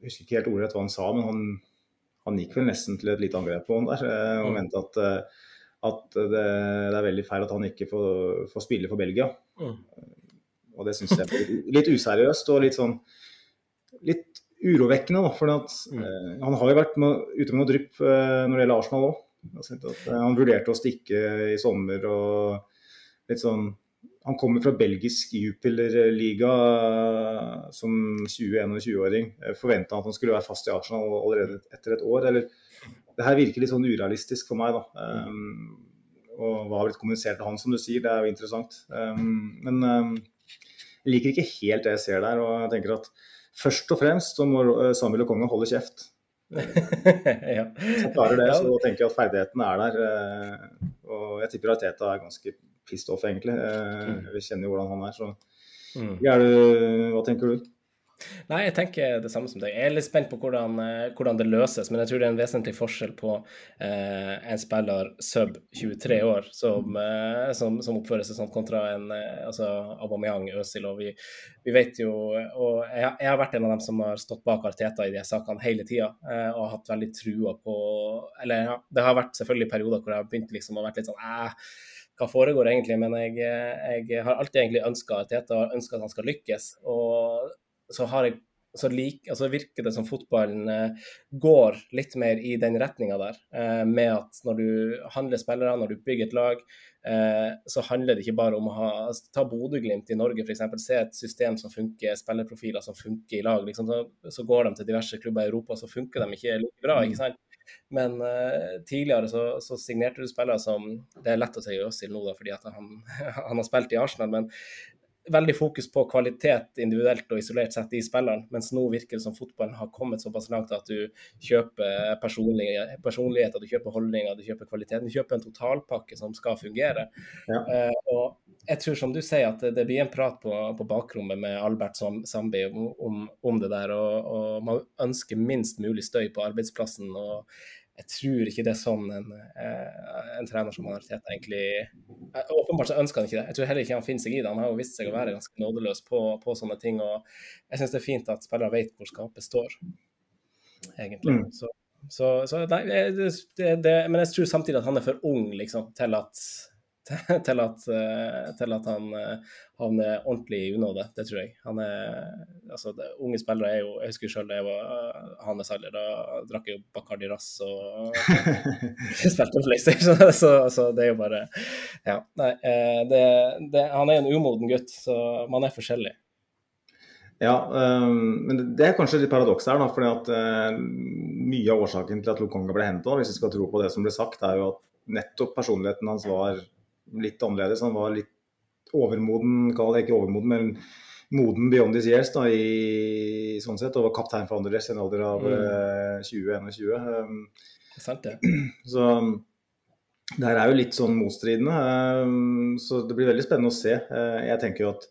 Jeg husker ikke helt ordrett hva han sa, men han, han gikk vel nesten til et lite angrep på han der. eh, Og Mm. mente at, eh, at det, det er veldig feil at han ikke får, får spille for Belgia. Mm. Og det syns jeg er litt- useriøst og litt sånn litt urovekkende. Da, for at, Mm. eh, han har jo vært med, ute med noe drypp eh, når det gjelder Arsenal òg. Han vurderte å stikke i sommer og litt sånn Han kommer fra belgisk Jupiler-liga eh, som 20-21-åring. Forventa at han skulle være fast i Arsenal allerede etter et år. Eller, det her virker litt sånn urealistisk for meg, da. Um, og hva har blitt kommunisert til han, som du sier, det er jo interessant. Um, men um, jeg liker ikke helt det jeg ser der. Og jeg tenker at først og fremst så må Samuel og kongen holde kjeft. ja. Så klarer det, så tenker jeg at ferdighetene er der. eh, Og jeg tipper at Teta er ganske pissed off, egentlig. Eh, Vi kjenner jo hvordan han er, så Mm. du, Hva tenker du? Nei, jeg tenker det samme som deg. Jeg er litt spent på hvordan, eh, hvordan det løses, men jeg tror det er en vesentlig forskjell på eh, en spiller sub 23 år som, eh, som, som oppfører seg sånn, kontra en eh, altså Aubameyang, Øzil. Og vi, vi vet jo Og jeg, jeg har vært en av dem som har stått bak Arteta i de sakene hele tida, eh, og har hatt veldig trua på Eller ja, det har vært selvfølgelig perioder hvor jeg har begynt liksom å vært litt sånn æh, hva foregår egentlig? Men jeg, jeg har alltid egentlig ønska Arteta, ønska at han skal lykkes. og så, har jeg, så lik, altså virker det som fotballen eh, går litt mer i den retninga der. Eh, med at når du handler spillere, når du bygger et lag, eh, så handler det ikke bare om å ha altså, Ta Bodø-Glimt i Norge, f.eks. Se et system som funker, spillerprofiler som funker i lag. Liksom, så, så går de til diverse klubber i Europa, så funker de ikke like bra. ikke sant? Men uh, tidligere så, så signerte du spillere som Det er lett å si Øzil nå, da, fordi han, han har spilt i Arsenal, men veldig fokus på kvalitet individuelt og isolert sett i spilleren, mens nå virker det som fotballen har kommet såpass langt at du kjøper personlighet, personligheter, du kjøper holdninger, du kjøper kvalitet. Du kjøper en totalpakke som skal fungere. Ja. Uh, og jeg tror som du sier at det, blir en prat på, på bakrommet med Albert Sam- Sambi om, om, om det der, og, og man ønsker minst mulig støy på arbeidsplassen. og jeg tror ikke det er sånn en, eh, en trener som Arteta egentlig eh, Åpenbart så ønsker han ikke det. Jeg tror heller ikke han finner seg i det. Han har jo vist seg å være ganske nådeløs på, på sånne ting. og Jeg syns det er fint at spillere vet hvor skapet står, egentlig. Mm. Så, så, så nei, det, det, det, men jeg tror samtidig at han er for ung liksom, til at til at, eh, til at han eh, havner ordentlig i unåde. Det tror jeg. Han er, altså, det, unge spillere er jo Jeg husker selv da jeg var eh, hans alder. Da drakk jeg jo Bacardi Rass og spilte PlayStation. Så, så det er jo bare Ja. Nei, det, det, han er en umoden gutt, så man er forskjellig. Ja, um, men det er kanskje litt paradoks her. da, fordi at øh, Mye av årsaken til at Lokonga ble henta, hvis vi skal tro på det som ble sagt, er jo at nettopp personligheten hans var litt annerledes. Han var litt overmoden, kall det ikke overmoden, men moden beyond his years da, i sånn sett, og var kaptein for Andres i en alder av Mm. øh, 20-21. Um, Det er sant, det. så det her er jo litt sånn motstridende. um, Så det blir veldig spennende å se. Uh, Jeg tenker jo at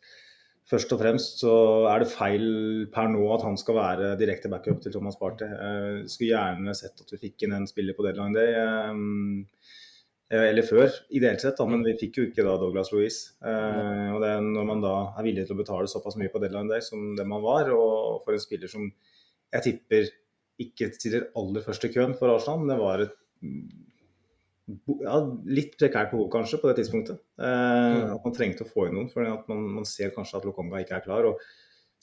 først og fremst så er det feil per nå at han skal være direkte backup til Thomas Partey. Uh, Skulle gjerne sett at vi fikk inn en spiller på deadline day. um, eh, Eller før, ideelt sett, da, men vi fikk jo ikke da Douglas Louise. Eh, og det er Når man da er villig til å betale såpass mye på deadline day som det man var, og for en spiller som jeg tipper ikke stiller aller først i køen for Arsenal, men det var et ja, litt prekært behov kanskje på det tidspunktet. Eh, at man trengte å få inn noen, for man, man ser kanskje at Lokonga ikke er klar. og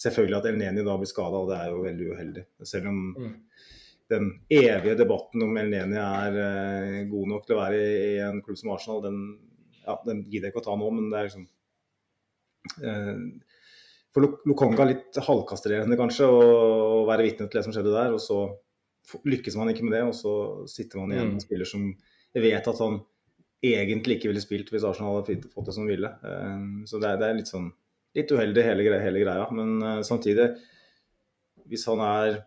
Selvfølgelig at Elneni da blir skada, og det er jo veldig uheldig. Selv om Mm. Den evige debatten om Elneni er eh, god nok til å være i, en klubb som Arsenal, den, ja, den gidder jeg ikke å ta nå, men det er liksom eh, for Lo- Lokonga litt halvkastrerende kanskje å være vitne til det som skjedde der. Og så lykkes man ikke med det, og så sitter man igjen med en spiller som vet at han egentlig ikke ville spilt hvis Arsenal hadde fått- det som ville. Eh, Så det er, det litt sånn litt uheldig hele, hele greia. Men samtidig, hvis han er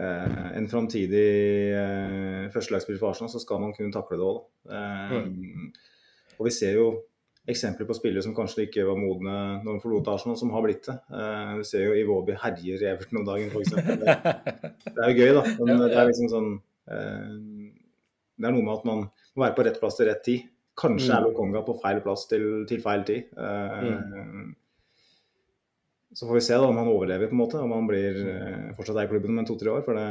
en framtidig eh, førstelagsspiller for Arsenal, så skal man kunne takle det òg. Og vi ser jo eksempler på spillere som kanskje ikke var modne når de forlot Arsenal, som har blitt det. Eh, vi ser jo Iwobi herjer Everton om dagen, f.eks. Det, det er jo gøy, da. Men det er liksom sånn eh, Det er noe med at man må være på rett plass til rett tid. Kanskje er Mm. Lokonga på feil plass til, til feil tid. Eh, Så får vi se da om han overlever, på en måte. Om han blir eh, fortsatt er i klubben om to-tre år. For det,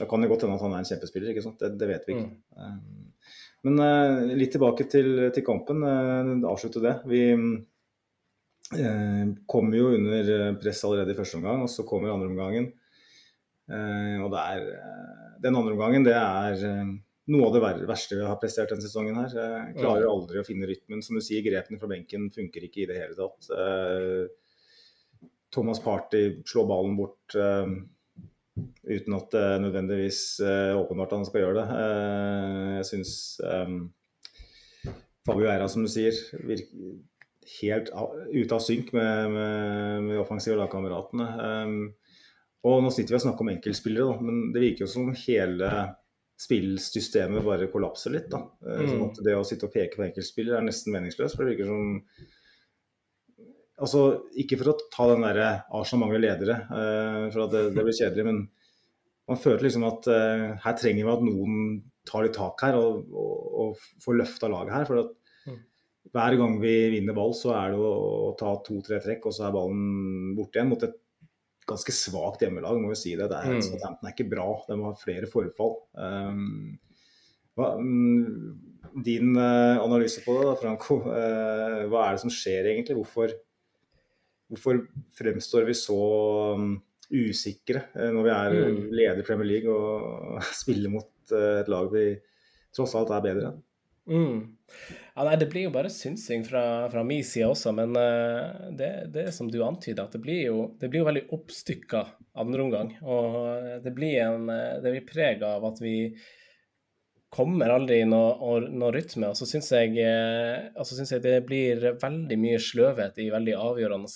da kan det godt hende at han er en kjempespiller. ikke sant? Det, det vet vi ikke. Mm. Eh, Men eh, litt tilbake til, til kampen. eh, avslutte det. Vi eh, kommer jo under press allerede i første omgang, og så kommer andre omgangen. Eh, og det er, den andre omgangen det er noe av det verste vi har prestert denne sesongen. her. Jeg klarer aldri å finne rytmen. Som du sier, grepene fra benken funker ikke i det hele tatt. Thomas Party slår ballen bort uh, uten at det nødvendigvis uh, åpenbart han skal gjøre det. Eh, jeg syns um, Fabio Eira, som du sier, virker helt ute av synk med, med, med offensive lagkameratene. Um, og nå sitter vi og snakker om enkeltspillere, da, men det virker jo som hele spillsystemet bare kollapser litt. da. Mm. Sånn at det å sitte og peke på enkeltspillere er nesten meningsløst. for det virker som Altså, Ikke for å ta den derre Arsenal mangler ledere, eh, for at det, det blir kjedelig, men man føler liksom at eh, her trenger vi at noen tar litt tak her og, og, og får løfta laget her. for at Mm. hver gang vi vinner ball, så er det å, å ta to-tre trekk, og så er ballen borte igjen mot et ganske svakt hjemmelag, må vi si det. det er, Mm. Southampton er ikke bra, de har flere forfall. Um, hva, mm, din uh, analyse på det, da, Franco. Uh, hva er det som skjer egentlig? Hvorfor, hvorfor fremstår vi så um, usikre eh, når vi er Mm. leder i Premier League og spiller mot eh, et lag vi tross alt er bedre enn? Mm. Ja, nei, det blir jo bare synsing fra, fra min side også, men uh, det, det som du antyder, at det blir jo, det blir jo veldig oppstykka andreomgang. Og det blir en Det blir preg av at vi kommer aldri i noe, noe rytme. Og så syns jeg, eh, altså synes jeg det blir veldig mye sløvhet i veldig avgjørende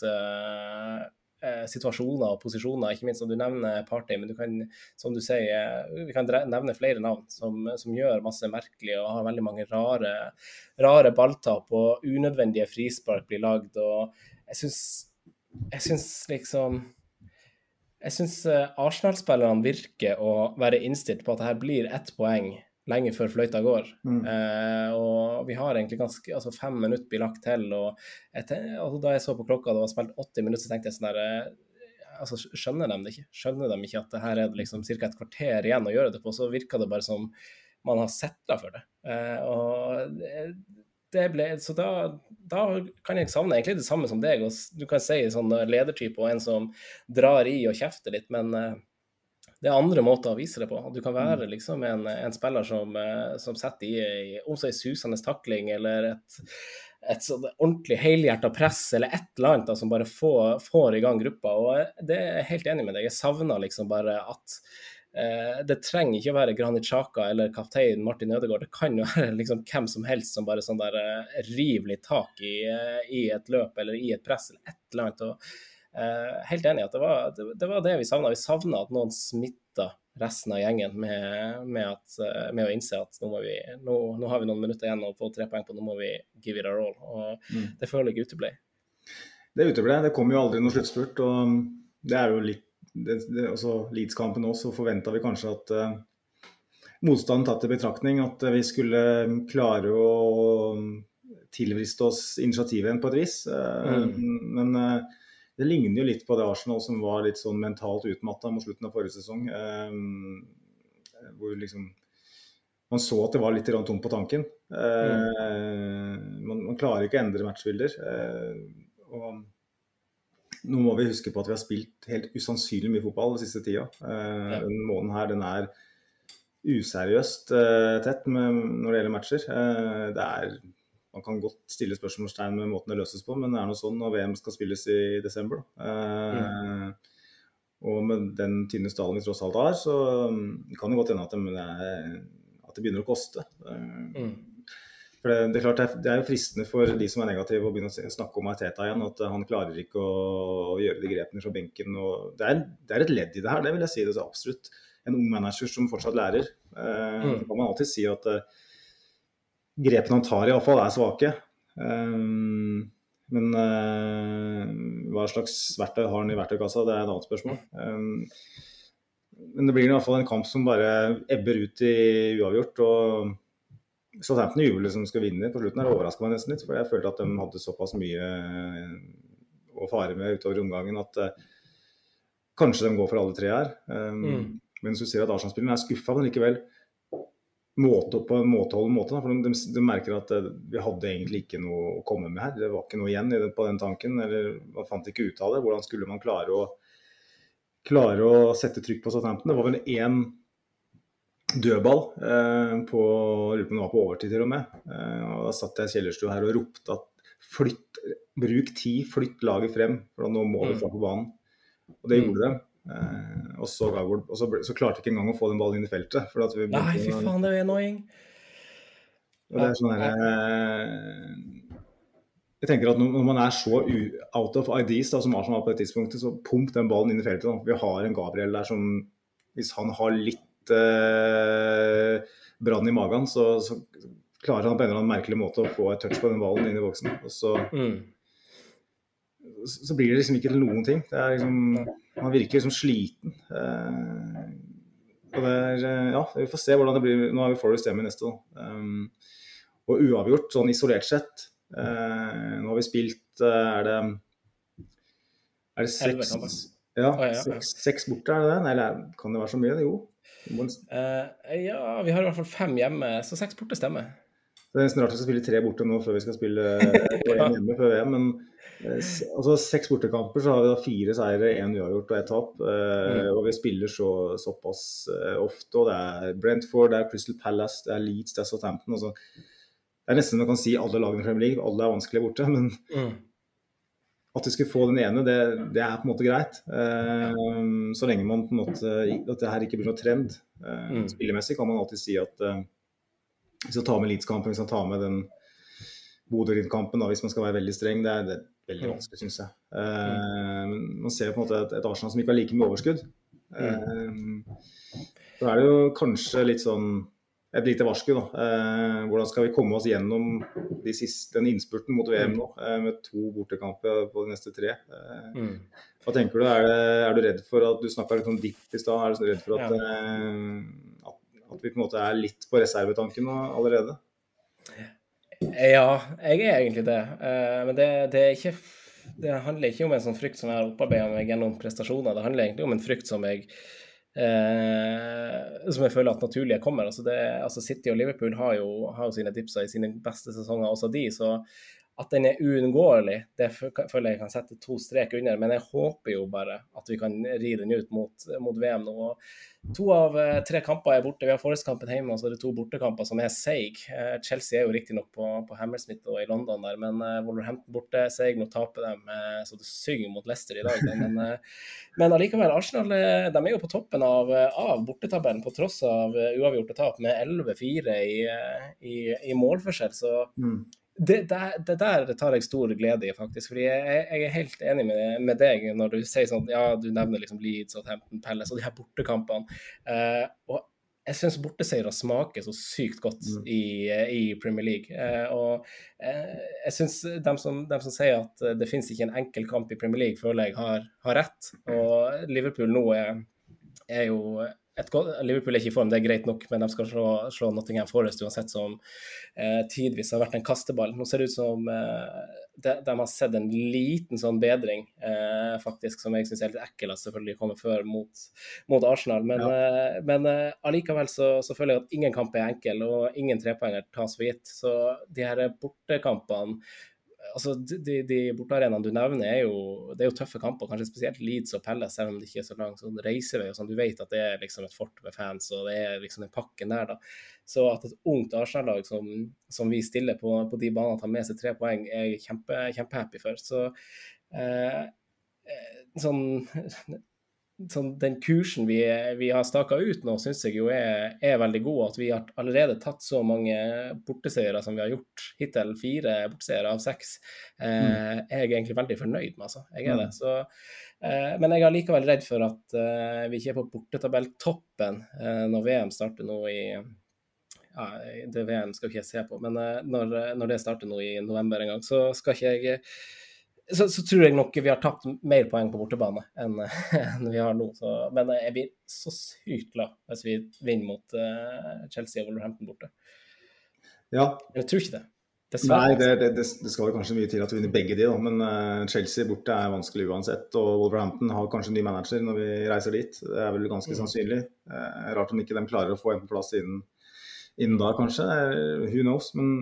eh, situasjoner og posisjoner. Ikke minst som du nevner Party, men du kan, som du sier, eh, vi kan nevne flere navn som, som gjør masse merkelig og har veldig mange rare, rare balltap og unødvendige frispark blir lagd. Og jeg syns, jeg syns liksom jeg syns Arsenal-spillerne virker å være innstilt på at det her blir ett poeng lenge før fløyta går. Mm. Eh, og vi har egentlig ganske altså fem minutter blir lagt til. og jeg, altså, Da jeg så på klokka det var spilt 80 minutter, så tenkte jeg sånn der eh, altså, Skjønner de det ikke? Skjønner de ikke at det her er det liksom ca. et kvarter igjen å gjøre det på? Så virker det bare som man har setta for det. Eh, og det, det ble, så da, da kan jeg savne egentlig det samme som deg. og Du kan si sånn ledertype og en som drar i og kjefter litt, men eh, det er andre måter å vise det på. Du kan være liksom en, en spiller som, eh, som setter i, om så en susende takling eller et, et sånn ordentlig helhjerta press eller et eller annet da, som bare får, får i gang gruppa. Og det er jeg helt enig med deg. Jeg savner liksom bare at eh, det trenger ikke å være Granit Xhaka eller kaptein Martin Ødegaard. Det kan jo være liksom hvem som helst som bare sånn der eh, river litt tak i, eh, i et løp eller i et press eller et eller annet. og Eh, helt enig i at det var, det, det var det vi savna. Vi savna at noen smitta resten av gjengen med, med, at, eh, med å innse at nå, må vi, nå, nå har vi noen minutter igjen og få tre poeng på, nå må vi give it a roll. Og Mm. det føler jeg uteble. Det uteble. Det kom jo aldri noen sluttspurt. og det er jo litt det, det, også Leeds-kampen òg, så forventa vi kanskje at uh, motstanden tatt i betraktning, at eh, vi skulle klare å tilvriste oss initiativet igjen på et vis. Eh, Men eh, det ligner jo litt på det Arsenal som var litt sånn mentalt utmatta mot slutten av forrige sesong. eh, hvor liksom man så at det var litt tomt på tanken. Eh, man, man klarer ikke å endre matchbilder. Eh, og nå må vi huske på at vi har spilt helt usannsynlig mye fotball den siste tida. Eh, Ja. Den måneden her den er useriøst eh, tett med, når det gjelder matcher. Eh, det er Man kan godt stille spørsmålstegn med måten det løses på, men det er noe sånn når VM skal spilles i desember. Eh, Og med den tynne stallen vi tross alt har, så mm, kan det godt hende at det, at det begynner å koste. Eh, Mm. For det, det, er klart, det er- det er fristende for de som er negative å begynne å snakke om Arteta igjen. At han klarer ikke å, å gjøre de grepene fra benken. Og det, er, det er et ledd i det her, det vil jeg si. Det er absolutt en ung manager som fortsatt lærer. Eh, Mm. Kan man alltid si at eh, grepene han tar iallfall er svake. Eh, men eh, hva slags verktøy har han i verktøykassa, det er et annet spørsmål. Eh, men det blir i hvert fall en kamp som bare ebber ut i uavgjort. og Southampton jubler som skal vinne på slutten. her, Det overraska meg nesten litt. For jeg følte at de hadde såpass mye eh, å fare med utover omgangen at eh, kanskje de går for alle tre her. Um, Mm. Men du ser at Arsenal-spillerne er skuffa, men likevel måte, på en måteholden måte. For de, de, merker at eh, vi hadde egentlig ikke noe å komme med her. Det var ikke noe igjen på den tanken. eller Man fant ikke ut av det. Hvordan skulle man klare å, klare å sette trykk på Southampton? Det var vel én dødball eh, på, var på overtid til og med. Eh, og Da satt jeg i kjellerstua her og ropte at flytt, bruk tid, flytt laget frem, for nå må vi Mm. fra på banen. Og det Mm. gjorde de. Eh, og så, ga og så, så klarte vi ikke engang å få den ballen inn i feltet. For at vi Nei, fy faen, det er annoying. og det er sånn derre eh, Jeg tenker at når man er så out of ideas da, som Arsenal var på det tidspunktet, så pump den ballen inn i feltet. Da. Vi har en Gabriel der som Hvis han har litt eh, brann i magen, så, så klarer han på en eller annen merkelig måte å få et touch på den ballen inn i boksen. Og så, Mm. Så blir det liksom ikke til noen ting. Det er liksom, man virker liksom sliten. Eh, og det er, eh, ja, Vi får se hvordan det blir. Nå har vi Forest hjemme neste. år. Um, og uavgjort, sånn isolert sett. Eh, nå har vi spilt eh, Er det er det seks, ja, seks, seks borte, er det det? Eller kan det være så mye? Jo. Eh, ja, vi har i hvert fall fem hjemme, så seks borte stemmer. Det er nesten rart å spille tre borte nå før vi skal spille én hjemme før VM. Men altså, seks bortekamper, så har vi da fire seire, én uavgjort og ett tap. Eh, Mm. Og vi spiller så, såpass eh, ofte. Og det er Brentford, det er Crystal Palace, det er Leeds, det er Southampton. Altså, det er nesten man kan si alle lagene i Premier League, alle er vanskelige borte. Men Mm. at vi skulle få den ene, det, det er på en måte greit. Eh, så lenge man på en måte at det her ikke blir noe trend. Uh, Mm. Spillemessig kan man alltid si at uh, hvis man tar med Leeds-kampen, hvis man tar med den Bodø-Glimt-kampen hvis man skal være veldig streng. Det er, det er veldig vanskelig, syns jeg. Uh, man ser på en måte et, et Arsenal som ikke har like mye overskudd. Eh, så er det jo kanskje litt sånn et lite varsku, da. Eh, hvordan skal vi komme oss gjennom de siste, den innspurten mot VM nå, eh, med to bortekamper på de neste tre? Eh, Mm. hva tenker du? Er, det, er du redd for at Du snakka litt om dipp i stad. Er du redd for at, eh, at, at vi på en måte er litt på reservetanken nå allerede? Ja, jeg er egentlig det. Eh, men det, det ikke Det handler ikke om en sånn frykt som jeg har opparbeida meg gjennom prestasjoner. Det handler egentlig om en frykt som jeg eh, som jeg føler at naturlige kommer. Altså, det, altså City og Liverpool har jo, har jo sine dipser i sine beste sesonger, også de. Så at den er uunngåelig, det føler jeg kan sette to strek under. Men jeg håper jo bare at vi kan ri den ut mot, mot VM nå. Og To av eh, tre kamper er borte. Vi har Forest-kampen hjemme, og så er det to bortekamper som er seig. Eh, Chelsea er jo riktignok på, på Hammersmith og i London der, men eh, Wolverhampton borte seig. Nå taper de eh, så det synger mot Leicester i dag. Men, men allikevel, Arsenal de er jo på toppen av, av bortetabellen på tross av uavgjorte tap med 11-4 i, i, i målforskjell. Så det, der, det der tar jeg stor glede i, faktisk. fordi jeg, jeg er helt enig med, med deg når du sier sånn Ja, du nevner liksom Leeds og Hampton Palace og de her bortekampene. Eh, og jeg syns borteseiere smaker så sykt godt Mm. i, i Premier League. Eh, og eh, jeg syns dem, som- dem som sier at eh, det finnes ikke en enkel kamp i Premier League, føler jeg har, har rett. Og Liverpool nå er, er jo Liverpool er ikke i form, det er greit nok, men de skal slå, slå Nottingham Forest uansett, som eh, tidvis har vært en kasteball. Nå ser det ut som eh, de, de har sett en liten sånn bedring, eh, faktisk, som jeg syns er litt ekkel at selvfølgelig kommer før mot, mot Arsenal. Men, eh, men eh, allikevel så, så føler jeg at ingen kamp er enkel, og ingen trepoenger tas for gitt. Så de her bortekampene altså, de, de bortearenaene du nevner, er jo, det er jo tøffe kamper. Kanskje spesielt Leeds og Pelles, selv om det ikke er så lang sånn reisevei. og sånn, Du vet at det er liksom et fort med fans, og det er liksom den pakken der. da. Så at et ungt Arsenal-lag som, som vi stiller på, på de banene, tar med seg tre poeng, er jeg kjempe, kjempehappy for. Så eh, eh sånn sånn, den kursen vi, vi har staka ut nå, syns jeg jo er, er, veldig god. At vi har allerede tatt så mange borteseiere som vi har gjort hittil, fire borteseiere av seks, eh, mm. jeg er egentlig veldig fornøyd med. altså. Jeg er det. Mm. Så, eh, men jeg er likevel redd for at eh, vi ikke er på bortetabelltoppen eh, når VM starter nå i ja, det VM skal ikke jeg se på, men eh, når, når det starter nå i november en gang, så skal ikke jeg så, så, tror jeg nok vi har tapt mer poeng på bortebane enn, enn vi har nå. Så, men jeg blir så sykt glad hvis vi vinner mot uh, Chelsea og Wolverhampton borte. Ja. Jeg tror ikke det. Dessverre. Nei, det, det, det, skal jo kanskje mye til at vi vinner begge de, da. Men uh, Chelsea borte er vanskelig uansett. Og Wolverhampton har kanskje ny manager når vi reiser dit. Det er vel ganske mm. sannsynlig. Uh, rart om ikke de klarer å få en på plass innen, innen da, kanskje. Who knows? Men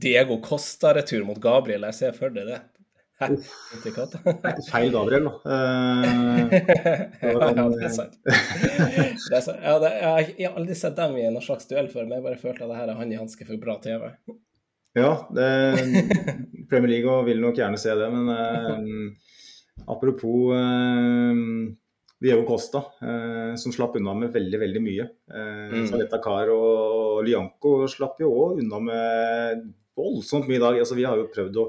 Diego Costa-retur mot Gabriel, jeg ser for deg det. Feil Gabriel, da. Uh, ja, det er sant. Det er sant. Ja, det, jeg, har aldri sett dem i en slags duell før, men jeg bare følte at det her er han i hanske for bra TV. Ja, det, Premier League vil nok gjerne se det, men uh, apropos uh, Diego Costa, eh, som slapp unna med veldig, veldig mye. Eh, mm. Saletta Car og Lianco slapp jo òg unna med voldsomt mye i dag. Altså, vi har jo prøvd å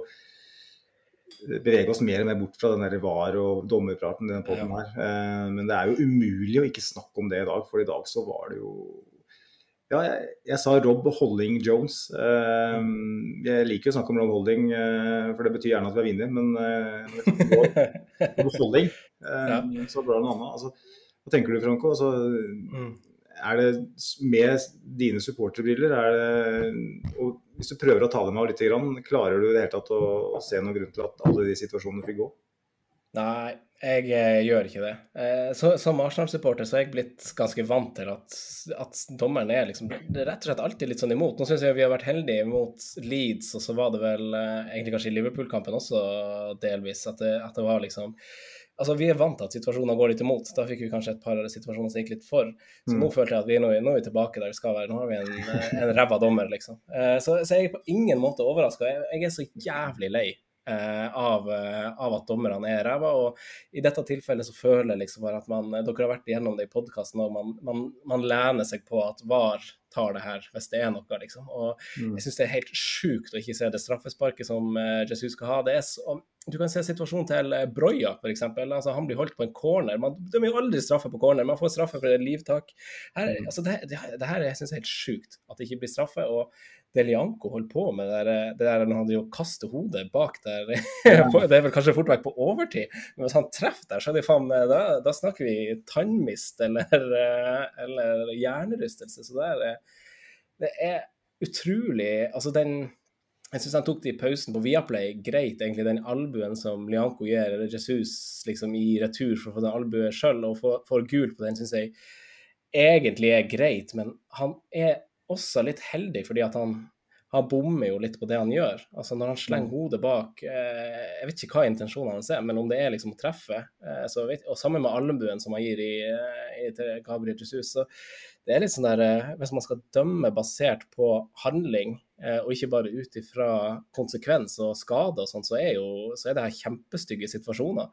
bevege oss mer og mer bort fra den der var- og dommerpraten. denne podden her. Eh, men det er jo umulig å ikke snakke om det i dag, for i dag så var det jo ja, jeg, jeg sa Rob Holding Jones. Eh, jeg liker å snakke om Rob Holding, eh, for det betyr gjerne at vi vunnet, men Rob Holding, så bra noe annet. Altså, hva tenker du, Franco? Altså, mm. Er det med dine supporterbriller, og hvis du prøver å ta dem av litt, klarer du i det hele tatt å, å se noen grunn til at alle de situasjonene fikk gå? Nei, jeg eh, gjør ikke det. Eh, så, som Arsenal-supporter så er jeg blitt ganske vant til at, at dommeren er liksom rett og slett alltid litt sånn imot. Nå syns jeg vi har vært heldige mot Leeds, og så var det vel eh, egentlig kanskje i Liverpool-kampen også delvis, at det, at det var liksom altså Vi er vant til at situasjoner går litt imot. Da fikk vi kanskje et par situasjoner som gikk litt for. Så mm. nå følte jeg at vi nå, nå er vi tilbake der vi skal være. Nå har vi en, en ræva dommer, liksom. Eh, så, så, jeg er på ingen måte overraska. Jeg, jeg, er så jævlig lei av, eh, av, at dommerne er ræva. Og i dette tilfellet så føler jeg liksom at man Dere har vært igjennom det i podkasten, og man, man, man, lener seg på at VAR tar det her hvis det er noe, liksom. Og mm. jeg syns det er helt sjukt å ikke se det straffesparket som Jesus skal ha. Det er så du kan se situasjonen til eh, Broya, f.eks. Altså, han blir holdt på en corner. Man dømmer jo aldri straffe på corner, man får straffe for et livtak. Her, mm. altså, det, det, det, her syns jeg er helt sjukt, at det ikke blir straffe. og Delianco holdt på med det der, det der han hadde jo kastet hodet bak der. det er vel kanskje fort vekk på overtid, men hvis han treffer der, så er det faen da, da snakker vi tannmist eller, eh, eller hjernerystelse. Så det er, det er utrolig Altså, den jeg syns han tok det i pausen på Viaplay greit, egentlig, den albuen som Lianco gir, eller Jesus liksom i retur for å få den albuen sjøl, og får gult på den, syns jeg egentlig er greit. Men han er også litt heldig, fordi at han, han bommer jo litt på det han gjør. Altså Når han slenger mm. hodet bak eh, Jeg vet ikke hva intensjonene hans er, men om det er liksom å treffe eh, vet, Og sammen med albuen som han gir i, eh, i, til Gabriel Jesus, så det er litt sånn der eh, Hvis man skal dømme basert på handling, eh, og ikke bare ut ifra konsekvens og skade og sånn, så, er jo, så er det her kjempestygge situasjoner.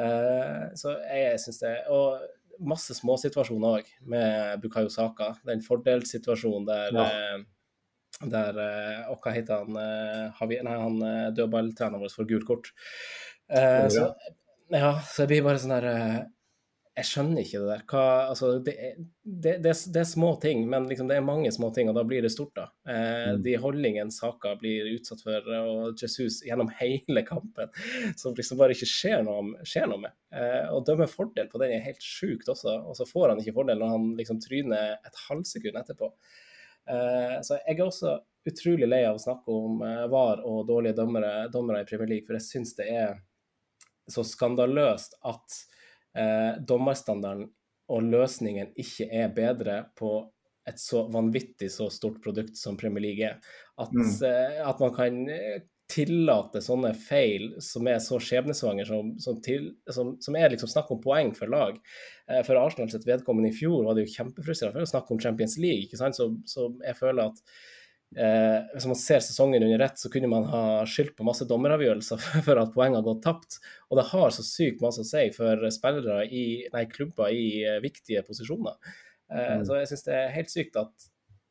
Eh, så jeg syns det Og masse småsituasjoner òg, med Bukayo Saka. Den fordelssituasjonen der ja. Der, og hva heter han, Nei, han dødballtreneren vår får gult kort. så, ja, så jeg blir bare sånn der jeg skjønner ikke det der. Hva, altså, det, det, det, det, er små ting, men liksom, det er mange små ting, og da blir det stort. da. Eh, mm. De holdningene Saka blir utsatt for, og Jesus gjennom hele kampen, som liksom bare ikke skjer noe, skjer noe med. Eh, å dømme fordel på den er helt sjukt også, og så får han ikke fordel når han liksom tryner et halvsekund etterpå. Eh, så jeg er også utrolig lei av å snakke om eh, VAR og dårlige dommere, dommere i Premier League, for jeg syns det er så skandaløst at eh, dommerstandarden og løsningen ikke er bedre på et så vanvittig så stort produkt som Premier League er. At, mm. eh, at man kan eh, tillate sånne feil som er så skjebnesvanger, som, som, som, som er liksom snakk om poeng for lag. Eh, for Arsenal sitt vedkommende i fjor var det jo kjempefrustrerende å snakke om Champions League. ikke sant? Så, så jeg føler at eh, hvis man ser sesongen under ett, så kunne man ha skyldt på masse dommeravgjørelser for at poeng har gått tapt. Og det har så sykt masse å si for spillere i nei, klubber i eh, viktige posisjoner. Eh, Mm. Så jeg syns det er helt sykt at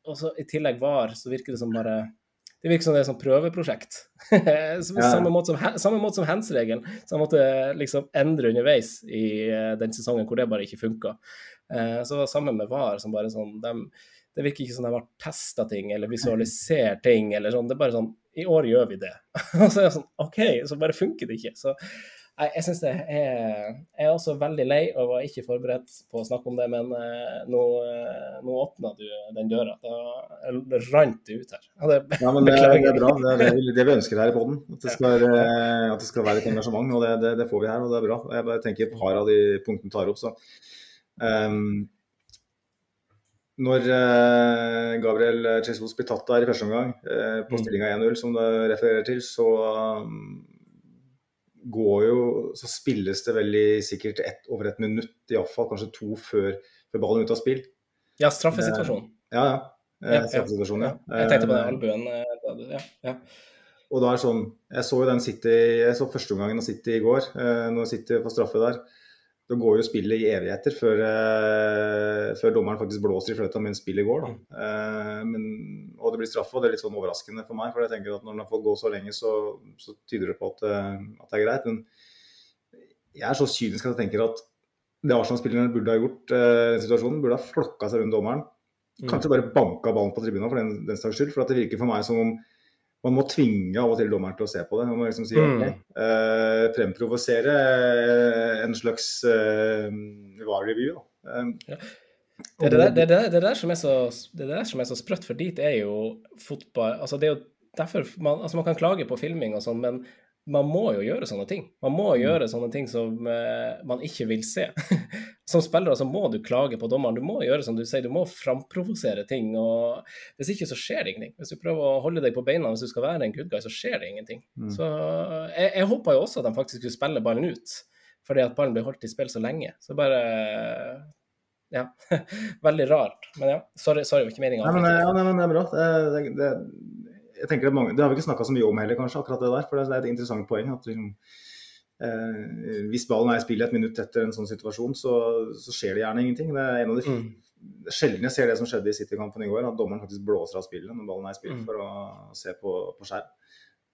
også i tillegg VAR, så virker det som bare det virker som det er et prøveprosjekt. Som- Ja. samme, måte som, samme måte som hands-regelen. som måtte liksom endre underveis i eh, den sesongen hvor det bare ikke funka. Eh, så var det samme med VAR, som bare sånn dem- Det virker ikke som de har testa ting eller visualisert ting eller sånn. Det er bare sånn I år gjør vi det. Og så er det sånn OK, så bare funker det ikke. Så jeg, jeg synes det er Jeg er også veldig lei og var ikke forberedt på å snakke om det, men eh, nå, eh, nå åpna du den døra. Da rant det ut her. Ja, det, Ja, men det, det er bra. Det er det, vi- ønsker her i poden. At, at det skal være et engasjement. Og det, det, det får vi her, og det er bra. Jeg bare tenker et par av de punktene tar opp, så ehm, Når eh, Gabriel Jesus blir tatt der i første omgang, eh, på Mm. stillinga 1-0, som det refererer til, så um, går jo Så spilles det veldig sikkert ett over et minutt, iallfall kanskje to før, før ballen ute av spill. Ja, straffesituasjonen. Ja, ja. Ja, Eh, ja. straffesituasjon, ja. Jeg tenkte på den Eh, albuen. eh, du- Ja, ja. Og da er det sånn, Jeg så jo den City, jeg så førsteomgangen av City i går, eh, når City får straffe der. Da går jo spillet i evigheter før, eh, før dommeren faktisk blåser i fløyta mens spillet går. Da. Eh, men, og det blir straffe, og det er litt sånn overraskende for meg. For jeg tenker at når den har fått gå så lenge, så, så tyder det på at, eh, at det er greit. Men jeg er så kynisk at jeg tenker at det Arsenal-spillerne burde ha gjort den situasjonen, burde ha flokka seg rundt dommeren. Kanskje bare banka ballen på tribunen for den, den saks skyld. For at det virker for meg som om man må tvinge av og til dommeren til å se på det. Man må liksom si Mm. ok, eh, fremprovosere eh, en slags eh, VAR-review. Eh, er det, det, det, det er der som er så, det der som er så sprøtt, for dit er jo fotball altså Det er jo derfor man, altså man kan klage på filming og sånn, men man må jo gjøre sånne ting. Man må gjøre sånne ting som uh, man ikke vil se. som spiller så må du klage på dommeren. Du må gjøre som du sier, du må framprovosere ting. og Hvis ikke så skjer det ingenting. Hvis du prøver å holde deg på beina hvis du skal være en good guy, så skjer det ingenting. Mm. Så jeg, jeg håpa jo også at de faktisk skulle spille ballen ut, fordi at ballen ble holdt i spill så lenge. Så bare ja. Veldig rart. Men ja, sorry, sorry ikke meninga. Nei, nei, nei, nei, det er bra. Det, det, det, jeg tenker er mange, det har vi ikke snakka så mye om heller, kanskje, akkurat det der. For det er et interessant poeng. at liksom, eh, Hvis ballen er i spillet et minutt etter en sånn situasjon, så, så skjer det gjerne ingenting. Det er en av de Mm. sjelden jeg ser det som skjedde i City-kampen i går, at dommeren faktisk blåser av spillet når ballen er i spill, Mm. for å se på, på skjerm.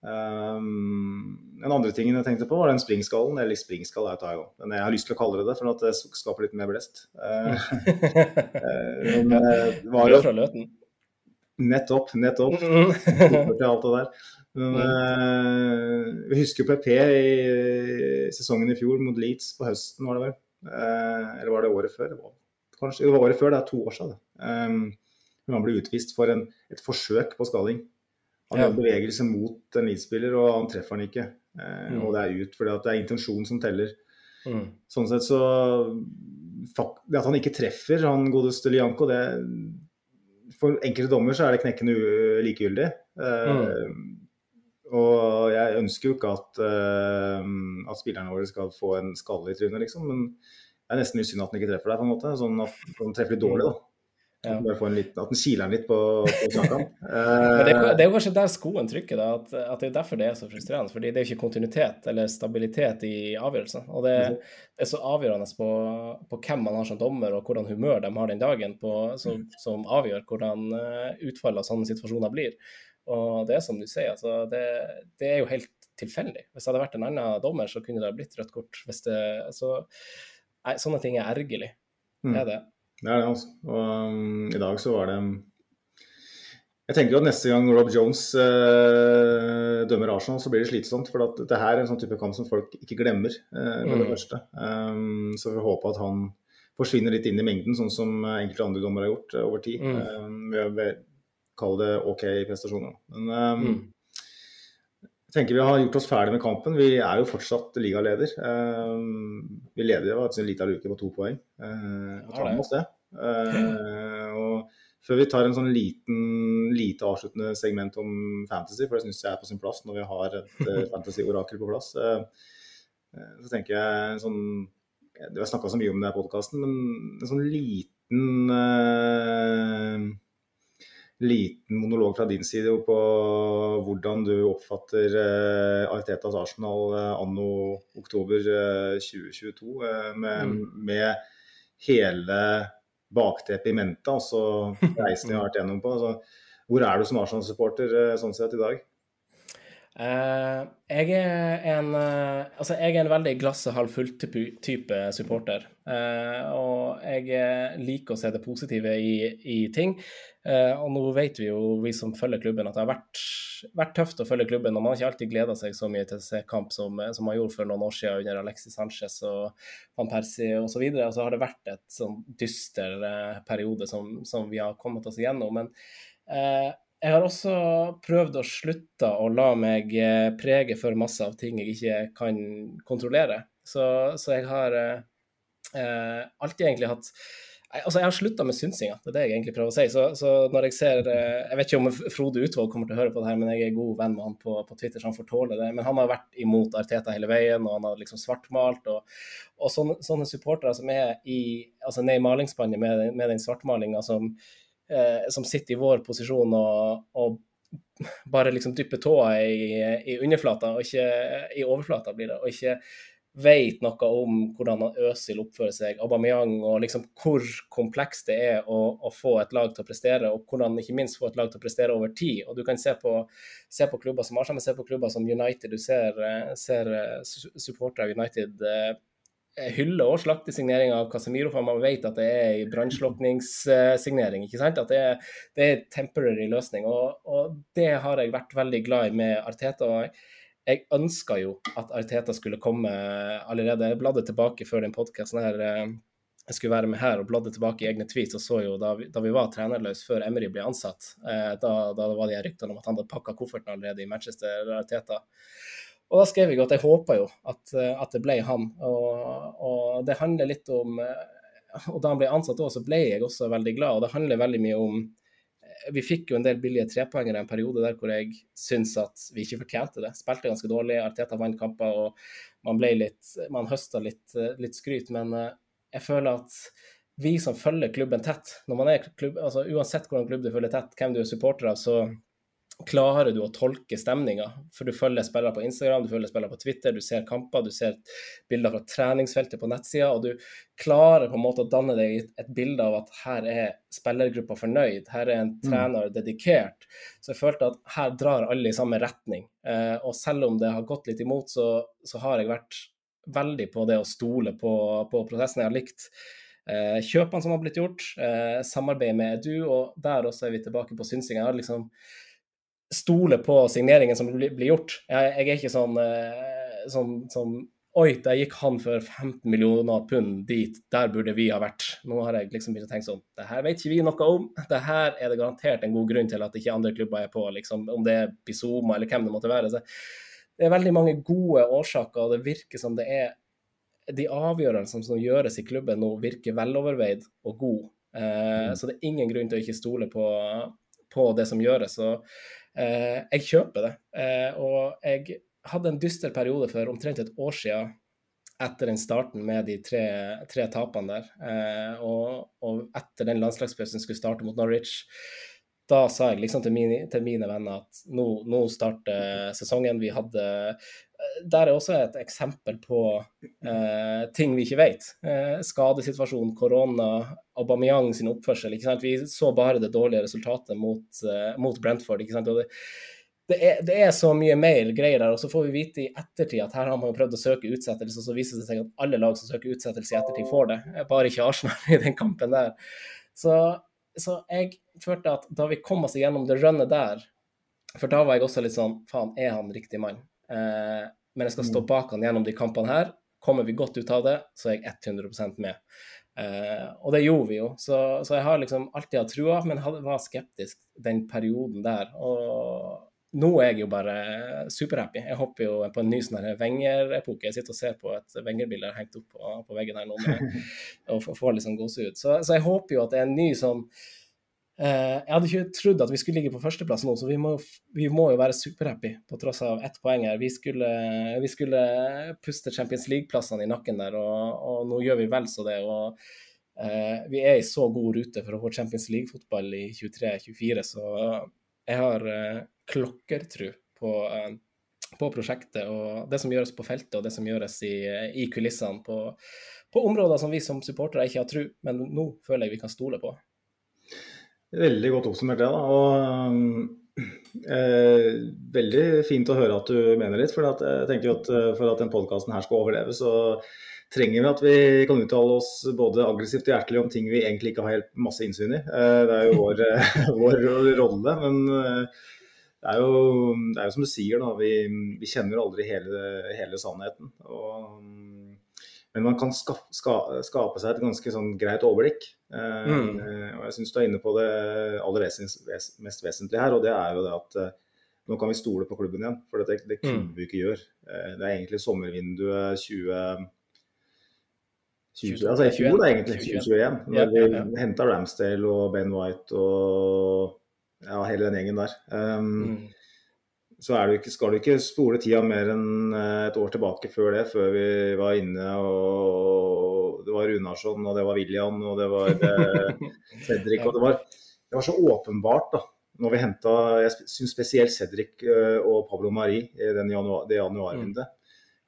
Um, en andre tingen jeg tenkte på, var den springskallen. Eller springskall er jo den jeg har lyst til å kalle det det, for at det skaper litt mer blest. Uh, men, uh, det var jo. Nettopp, nettopp. Mm. alt det der. Men, mm. vi husker PP i sesongen i fjor mot Leeds på høsten, var det vel? Eh, eller var det året før? Det var, kanskje, det var året før, det er to år siden. Um, han ble utvist for en, et forsøk på skalling. Han Ja. bevegelse mot en Leeds-spiller, og han treffer han ikke. Eh, Mm. Og det er ut, fordi det er intensjonen som teller. Mm. Sånn sett så Det at han ikke treffer han godeste Lianco, det For enkelte dommer så er det knekkende likegyldig. Mm. og jeg ønsker jo ikke at, eh, at spillerne våre skal få en skalle i trynet, liksom. Men det er nesten litt synd at han ikke treffer deg, på en måte. Sånn at han treffer litt dårlig, da. Ja. Bare får en litt, at den kiler den litt på, på kjakan. Men det, er, det er jo kanskje der skoen trykker, da, at, at det er derfor det er så frustrerende. fordi det er jo ikke kontinuitet eller stabilitet i avgjørelsen. Og det, det er så avgjørende på, på hvem man har som dommer, og hvordan humør de har den dagen, på, som, som avgjør hvordan eh, utfallet av sånne situasjoner blir. Og det er som du sier, altså, det, det er jo helt tilfeldig. Hvis det hadde vært en annen dommer, så kunne det ha blitt rødt kort. Hvis det, så, nei, sånne ting er ergerlig. Mm. Det er det. Det er det, altså. Og um, i dag så var det Jeg tenker jo at neste gang Rob Jones uh, dømmer Arsenal, så blir det slitsomt. For at dette her er en sånn type kamp som folk ikke glemmer, uh, med det Mm. første. Um, så vi håper at han forsvinner litt inn i mengden, sånn som eh, enkelte andre dommere har gjort over tid. Mm. Um, ved å kalle det OK prestasjoner. Men um, Mm. Jeg tenker vi har gjort oss ferdig med kampen. Vi er jo fortsatt ligaleder. Um, vi leder jo en liten luke på to poeng. Uh, tar med oss det. Uh, og før vi tar en sånn liten lite avsluttende segment om fantasy, for det syns jeg er på sin plass når vi har et eh, fantasy-orakel på plass. Eh, eh, så tenker jeg en sånn Vi har snakka så mye om det i podkasten, men en sånn liten eh, liten monolog fra din side på hvordan du oppfatter eh, Artetas Arsenal eh, anno oktober eh, 2022, eh, med, med hele bakteppet i mente, altså reisen vi har vært gjennom på. Altså, hvor er du som Arsenal-supporter sånn sett i dag? Eh, jeg er en eh, Altså, jeg er en veldig glasset halv fullt-type supporter. Eh, og jeg liker å se det positive i, i ting. Og nå vet vi jo, vi som følger klubben, at det har vært, vært tøft å følge klubben. Og man har ikke alltid gleda seg så mye til å se kamp som, som man gjorde for noen år siden under Alexis Sanchez og van Persie osv. Og, så og så har det vært et sånn dyster periode som, som vi har kommet oss igjennom. Men jeg har også prøvd å slutte å la meg eh, prege for masse av ting jeg ikke kan kontrollere. Så, så jeg har eh, eh, alltid egentlig hatt Nei, Altså, jeg har slutta med synsinga, det er det jeg egentlig prøver å si. Så, så når jeg ser eh, Jeg vet ikke om Frode Utvalg kommer til å høre på det her, men jeg er god venn med han på, på Twitter, så han får tåle det. Men han har vært imot Arteta hele veien, og han har liksom svartmalt. Og, og sånne, sånne supportere som er i, altså ned i malingsspannet med, med den svartmalinga som, eh, som sitter i vår posisjon og, og bare liksom dypper tåa i, i underflata, og ikke i overflata, blir det. og ikke vet noe om hvordan Øsil oppfører seg, Aubameyang, og liksom hvor komplekst det er å, å, få et lag til å prestere, og hvordan ikke minst få et lag til å prestere over tid. Og Du kan se på, se på klubber som Arsenal, men se på klubber som United. Du ser, eh, ser supportere av United eh, hylle og slakter signeringa av Casemiro, for man vet at det er en brannslukningssignering. At det er, det er temporary løsning. Og, og, det har jeg vært veldig glad i med Arteta. og jeg ønska jo at Arteta skulle komme allerede. Jeg bladde tilbake før den podkasten her jeg skulle være med her og bladde tilbake i egne tweets og så jo da vi, da vi var trenerløse før Emery ble ansatt, eh, da, da var det ryktene om at han hadde pakka kofferten allerede i Manchester Arteta. Og da skrev jeg at jeg håpa jo at, at, det ble han. Og, og, det handler litt om Og da han ble ansatt òg, så ble jeg også veldig glad. Og det handler veldig mye om vi fikk jo en del billige trepoengere en periode der hvor jeg syns at vi ikke fortjente det. Spilte ganske dårlig, Arteta vant kamper og man ble litt Man høsta litt, litt, skryt, men eh, jeg føler at vi som følger klubben tett, når man er klubb, altså uansett hvordan klubb du følger tett, hvem du er supporter av, så klarer du å tolke stemninga. For du følger spillere på Instagram, du følger spillere på Twitter, du ser kamper, du ser bilder fra treningsfeltet på nettsida, og du klarer på en måte å danne deg et bilde av at her er spillergruppa fornøyd, her er en mm. trener dedikert. Så jeg følte at her drar alle i samme retning. Eh, og selv om det har gått litt imot, så, så, har jeg vært veldig på det å stole på, på prosessen. Jeg har likt eh, kjøpene som har blitt gjort, eh, samarbeidet med Edu, og der også er vi tilbake på synsing. Jeg har liksom stole på signeringen som blir, gjort. Jeg, jeg, er ikke sånn, eh, sånn, sånn Oi, der gikk han for 15 millioner pund dit, der burde vi ha vært. Nå har jeg liksom begynt å tenke sånn, det her vet ikke vi noe om. Det her er det garantert en god grunn til at ikke andre klubber er på, liksom, om det er Bizoma eller hvem det måtte være. Så det er veldig mange gode årsaker, og det virker som det er de avgjørelsene som gjøres i klubben nå, virker veloverveid og god. Eh, mm. Så det er ingen grunn til å ikke stole på, på det som gjøres. og jeg kjøper det. Eh, og jeg hadde en dyster periode for omtrent et år siden etter den starten med de tre, tre tapene der. Eh, og, og, etter den landslagspausen skulle starte mot Norwich, da sa jeg liksom til mine, til mine venner at nå, nå, starter sesongen. Vi hadde Der er også et eksempel på eh, ting vi ikke vet. Eh, skadesituasjon, korona, Aubameyang sin oppførsel. ikke sant? Vi så bare det dårlige resultatet mot, eh, mot Brentford. det, det er, det er, så mye mer greier der. Og så får vi vite i ettertid at her har man jo prøvd å søke utsettelse, og så viser det seg at alle lag som søker utsettelse i ettertid, får det. Bare ikke Arsenal i den kampen der. Så, så jeg følte at da vi kom oss igjennom det rønnet der, for da var jeg også litt sånn Faen, er han riktig mann? Eh, men jeg skal stå mm. bak han gjennom de kampene her. Kommer vi godt ut av det, så er jeg 100% med. Eh, og det gjorde vi jo, så, så jeg har liksom alltid hatt trua, men hadde, var skeptisk den perioden der. Og nå er jeg jo bare superhappy. Jeg hopper jo på en ny sånn Wenger-epoke. Jeg sitter og ser på et Wenger-bilde hengt opp på, på, veggen her nå med, og får litt sånn gåsehud. Så, så jeg håper jo at det er en ny sånn Eh, jeg hadde ikke trodd at vi skulle ligge på førsteplass nå, så vi må, vi må jo være superhappy på tross av ett poeng her. Vi skulle, vi skulle puste Champions League-plassene i nakken der, og, og, nå gjør vi vel så det. og eh, Vi er i så god rute for å få Champions League-fotball i 23-24, så jeg har eh, klokkertro på, eh, på prosjektet og det som gjøres på feltet og det som gjøres i, i kulissene på, på områder som vi som supportere ikke har tro, men nå føler jeg vi kan stole på. Veldig godt oppsummert det. da, og eh, Veldig fint å høre at du mener litt. For jeg tenker at eh, for at den podkasten her skal overleve, så trenger vi at vi kan uttale oss både aggressivt og hjertelig om ting vi egentlig ikke har helt masse innsyn i. Eh, det er jo vår, vår rolle. Men eh, det er, jo, det er jo som du sier, da. Vi, vi kjenner aldri hele, hele sannheten. Og men man kan ska, ska, skape seg et ganske sånn greit overblikk. Mm. Uh, og Jeg syns du er inne på det aller vesens, ves, mest vesentlige her, og det er jo det at uh, nå kan vi stole på klubben igjen. For det, det kunne mm. vi ikke gjøre. Uh, det er egentlig sommervinduet 20... 20 altså i fjor, da, egentlig. 2021. Når ja, ja, ja. vi henta Ramsdale og Ben White og ja, hele den gjengen der. Um, mm så du ikke, skal du ikke spole tida mer enn eh, et år tilbake før det, før vi var inne og det var Runarsson og det var William og det var eh, Cedric. og det var, det var, så åpenbart da, når vi henta Jeg syns spesielt Cedric eh, og Pablo Mari i den januar, det januarrundet.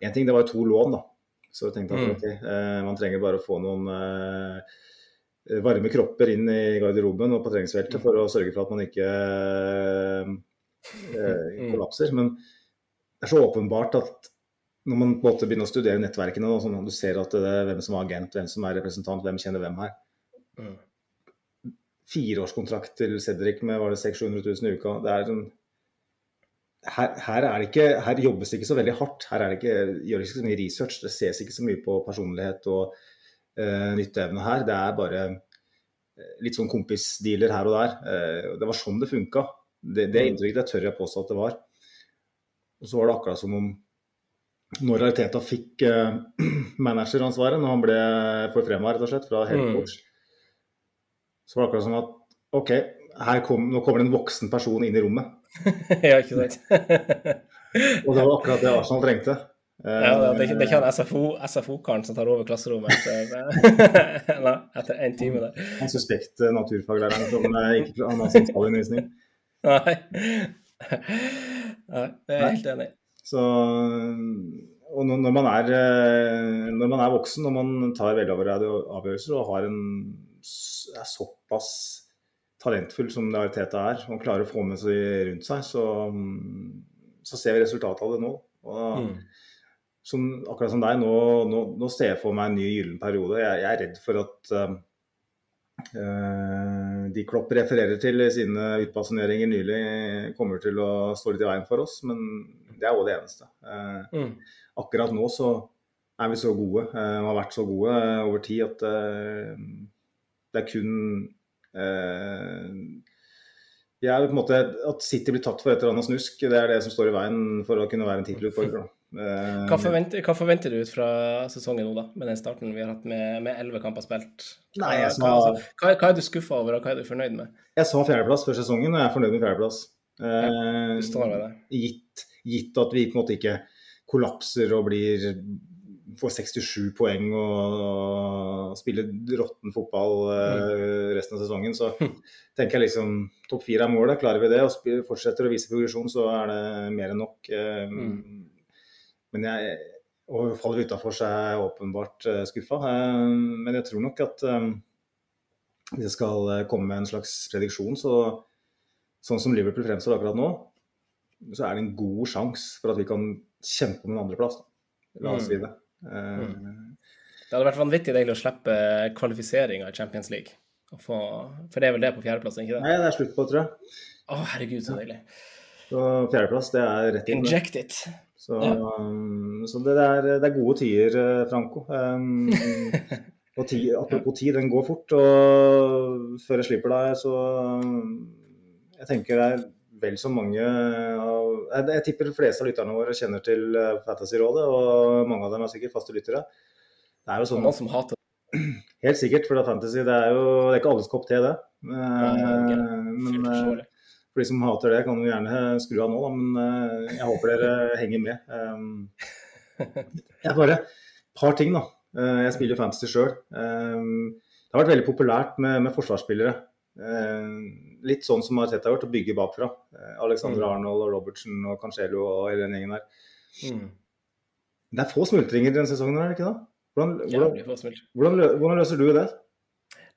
Én mm. ting, det var to lån, da. Så jeg tenkte at mm. okay, man trenger bare å få noen varme kropper inn i garderoben og på treningsfeltet for å sørge for at man ikke eh, mm. kollapser. Men det er så åpenbart at når man på en måte begynner å studere nettverkene, og sånn, du ser at det er hvem som er agent, hvem som er representant, hvem kjenner hvem her. Mm. Fireårskontrakt til Cedric med var det 600 000 i uka. det er sånn her, her, er det ikke, her jobbes det ikke så veldig hardt. Her er det ikke, gjøres ikke så mye research. Det ses ikke så mye på personlighet og uh, nytteevne her. Det er bare eh, litt sånn kompisdealer her og der. Uh, det var sånn det funka. Det, det inntrykket det tør jeg påstå at det var. Og så var det akkurat som om når Ariteta fikk manageransvaret, når han ble forfremma rett og slett fra head coach, mm. så var det akkurat som at OK, kom, nå kommer det en voksen person inn i rommet. ja, ikke sant. og det var akkurat det Arsenal trengte. Ja, det, er ikke han SFO-karen SFO som tar over klasserommet etter, nei, etter en time der. En suspekt naturfaglæreren som ikke han har sentralundervisning. Nei. Nei, det er jeg helt enig i. Så, og når man, er, eh, når man er voksen og man tar veloverveide avgjørelser og har en, er såpass talentfull som det Ariteta er, og klarer å få med seg rundt seg, så, så ser vi resultatet av det nå. Og, mm. Som, akkurat som deg, nå, nå, nå, ser jeg for meg en ny gyllen periode. Jeg, jeg, er redd for at Eh, de Klopp refererer til i sine utbasuneringer nylig, kommer til å stå litt i veien for oss, men det er òg det eneste. Uh, mm. Akkurat nå så er vi så gode, og har vært så gode over tid, at det er kun ja, på en måte, At City blir tatt for et eller annet snusk, det er det som står i veien for å kunne være en tittelutfordrer. Eh, hva forventer, hva forventer, du ut fra sesongen nå, da, med den starten vi har hatt med elleve kamper spilt? Hva, Nei, jeg sa, hva, altså, hva, hva, er du skuffa over, og hva er du fornøyd med? Jeg sa fjerdeplass før sesongen, og jeg er fornøyd med fjerdeplass. Ja, du står ved det. Gitt, gitt, at vi på en måte ikke kollapser og blir får 67 poeng og, og spiller råtten fotball mm. resten av sesongen, så tenker jeg liksom topp fire er målet. Klarer vi det og fortsetter å vise progresjon, så er det mer enn nok. Mm. Men jeg, og faller utafor, så er jeg åpenbart uh, skuffa. Uh, men jeg tror nok at hvis jeg skal komme med en slags prediksjon, så sånn som Liverpool fremstår akkurat nå, så er det en god sjanse for at vi kan kjempe om en andreplass. La oss si det. Mm. Det hadde vært vanvittig deilig å slippe kvalifiseringa i Champions League. Få, for det er vel det på fjerdeplass, ikke det? Nei, det er slutt på, tror jeg. Å, herregud, så deilig. Så fjerdeplass, det er rett inn. Inject it. Så, ja. um, så det, er, det, er, gode tider, eh, Franco. Um, og ti, apropos tid, den går fort. Og før jeg slipper deg, så um, Jeg tenker det er vel så mange av jeg, jeg tipper de fleste av lytterne våre kjenner til uh, Fantasyrådet, og mange av dem er sikkert faste lyttere. Det er jo sånn Noen som hater Helt sikkert, for det er Fantasy det er jo det er ikke alles kopp te, det. Eh, men Fullt eh, forståelig. For de som hater det, kan jo gjerne skru av nå, da. Men eh, jeg håper dere henger med. Um, jeg bare par ting, da. Eh, Jeg spiller fantasy sjøl. Det har vært veldig populært med, med forsvarsspillere. Eh, Litt sånn som Arteta har gjort, å bygge bakfra. Alexander Mm. Arnold og Robertsen og Cancelo og hele den gjengen der. Mm. Det er få smultringer denne sesongen, er det ikke det? Hvordan, hvordan, hvordan, hvordan løser du det?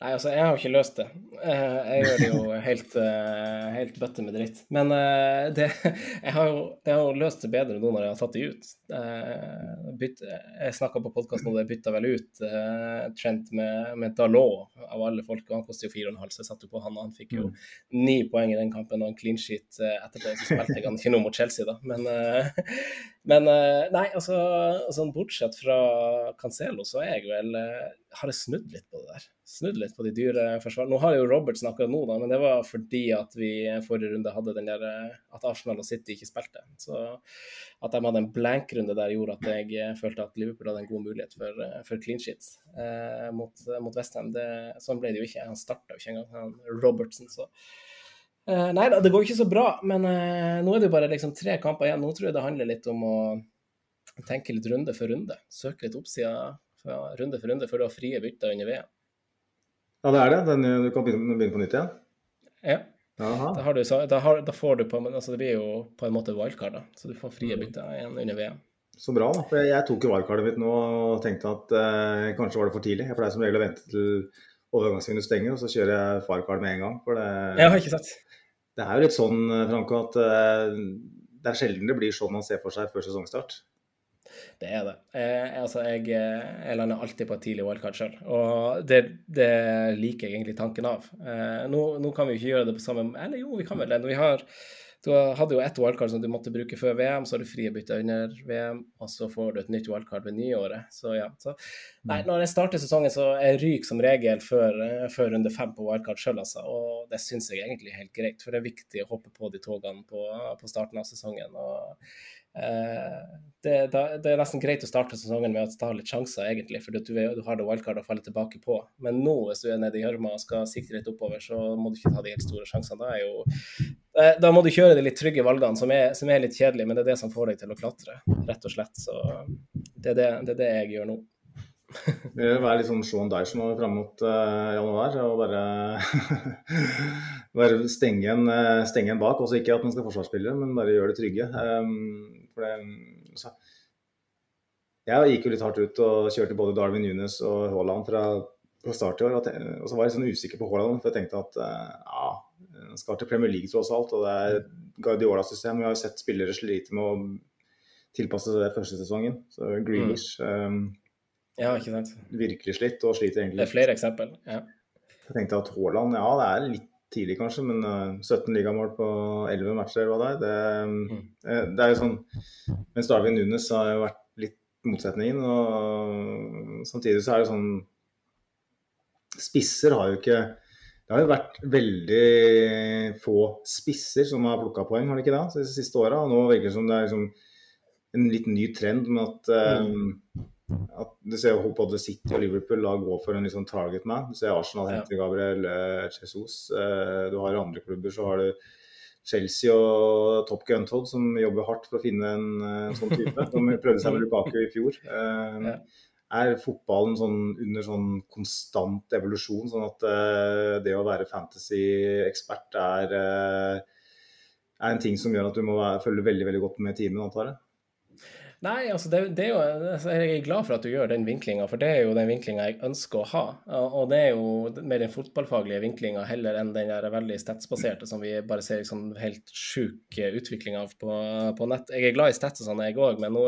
Nei, altså, jeg har jo ikke løst det. Eh, Jeg gjør det jo helt, eh, helt bøtte med dritt. Men eh, det, jeg har jo, jeg har jo løst det bedre nå når jeg har tatt det ut. Jeg snakka på podkasten nå, det bytta vel ut Trent med, med Dalot av alle folk. Han koster jo 4,5, så jeg satte jo på han. Han fikk jo ni poeng i den kampen og en clean sheet etterpå. Så spilte jeg han ikke noe mot Chelsea, da. Men, men nei, altså sånn bortsett fra Cancelo, så er jeg vel Har jeg snudd litt på det der. Snudd litt på de dyre forsvarene. Nå har jo Robertsen akkurat nå, da, men det var fordi at vi forrige runde hadde den der eh, at Arsenal og City ikke spilte. Så at de hadde en blank-runde der gjorde at jeg eh, følte at Liverpool hadde en god mulighet for, eh, for clean sheets eh, mot, mot Westham. Sånn ble det jo ikke. Han starta jo ikke engang, han Robertsen. så Eh, nei da, det går ikke så bra, men eh, nå er det jo bare liksom tre kamper igjen. Nå tror jeg det handler litt om å tenke litt runde for runde. Søke litt oppsida fra runde for runde før du har frie bytter under VM. Ja, det er det. Den, du kan begynne, begynne på nytt igjen. Ja, da, har du, da, har, da får du på men altså Det blir jo på en måte wildcard, da. Så du får Mm. frie bytter igjen under VM. Så bra. For jeg, tok jo wildcardet mitt nå og tenkte at eh, kanskje var det for tidlig. Jeg pleier som regel å vente til overgangsvinduet stenger, og så kjører jeg wildcard med en gang. For det, har ikke sett. det er jo litt sånn, Franco, at eh, det er sjelden det blir sånn man ser for seg før sesongstart. Det er det. Jeg, altså, jeg, eh, jeg lander alltid på et tidlig wildcard sjøl, og det, det liker jeg egentlig tanken av. Eh, nå, nå kan vi jo ikke gjøre det på samme Eller jo, vi kan vel det. Vi har, du hadde jo ett wildcard som du måtte bruke før VM, så har du frie bytter under VM, og så får du et nytt wildcard ved nyåret. Så ja. Så, nei, når jeg starter sesongen, så jeg ryker som regel før, eh, før runde fem på wildcard sjøl, altså. Og det syns jeg egentlig er helt greit, for det er viktig å hoppe på de togene på, på starten av sesongen. og Eh, det, da, det er nesten greit å starte sesongen med å ta litt sjanser, egentlig, for du, du har det wildcard å falle tilbake på. Men nå, hvis du er nede i gjørma og skal sikte litt oppover, så må du ikke ta de helt store sjansene. Da, jo, eh, da må du kjøre de litt trygge valgene, som er, som er litt kjedelige, men det er det som får deg til å klatre, rett og slett. Så det er det, det, er det jeg gjør nå. Det vil være litt sånn Sean Dyche nå fram mot uh, januar og bare, bare stenge, en, eh, en bak. Også ikke at man skal forsvarsspille, men bare gjøre det trygge. Um, for det, altså, jeg gikk jo litt hardt ut og kjørte både Darwin Nunes og Haaland fra, fra start i år. Og, og så var jeg sånn usikker på Haaland, for jeg tenkte at eh, ja, han skal til Premier League tross alt. Og det er Guardiola-system. Vi har jo sett spillere slite med å tilpasse seg det første sesongen. Så Grealish um, Ja, virkelig slitt og sliter Det er flere eksempel. Ja. Jeg tenkte at Haaland, ja det er litt tidlig kanskje, men eh, 17 ligamål på 11 matcher eller hva det er, det, eh, det er jo sånn Mens Darwin Nunes har jo vært litt motsetningen, og samtidig så er det sånn Spisser har jo ikke Det har jo vært veldig få spisser som har plukka poeng, har det ikke det? De siste åra. Nå virker det som det er liksom en litt ny trend med at eh, at du ser jo både City og Liverpool da gå for en liksom target man. Du ser Arsenal Ja. Gabriel eh, Jesus. Eh, Du har i andre klubber så har du Chelsea og Top Gun Todd som jobber hardt for å finne en en sånn type. De prøvde seg med Lukaku i fjor. Eh. Er fotballen sånn under sånn konstant evolusjon, sånn at eh, det å være fantasy-ekspert er, eh, er en ting som gjør at du må følge veldig veldig godt med timen, antar jeg? Nei, altså det, det er jo, altså jeg er glad for at du gjør den vinklinga, for det er jo den vinklinga jeg ønsker å ha. Og det er jo mer den fotballfaglige vinklinga heller enn den der veldig statsbaserte som vi bare ser liksom helt sjuk utvikling av på, på nett. Jeg er glad i stats og sånn, jeg òg, men nå,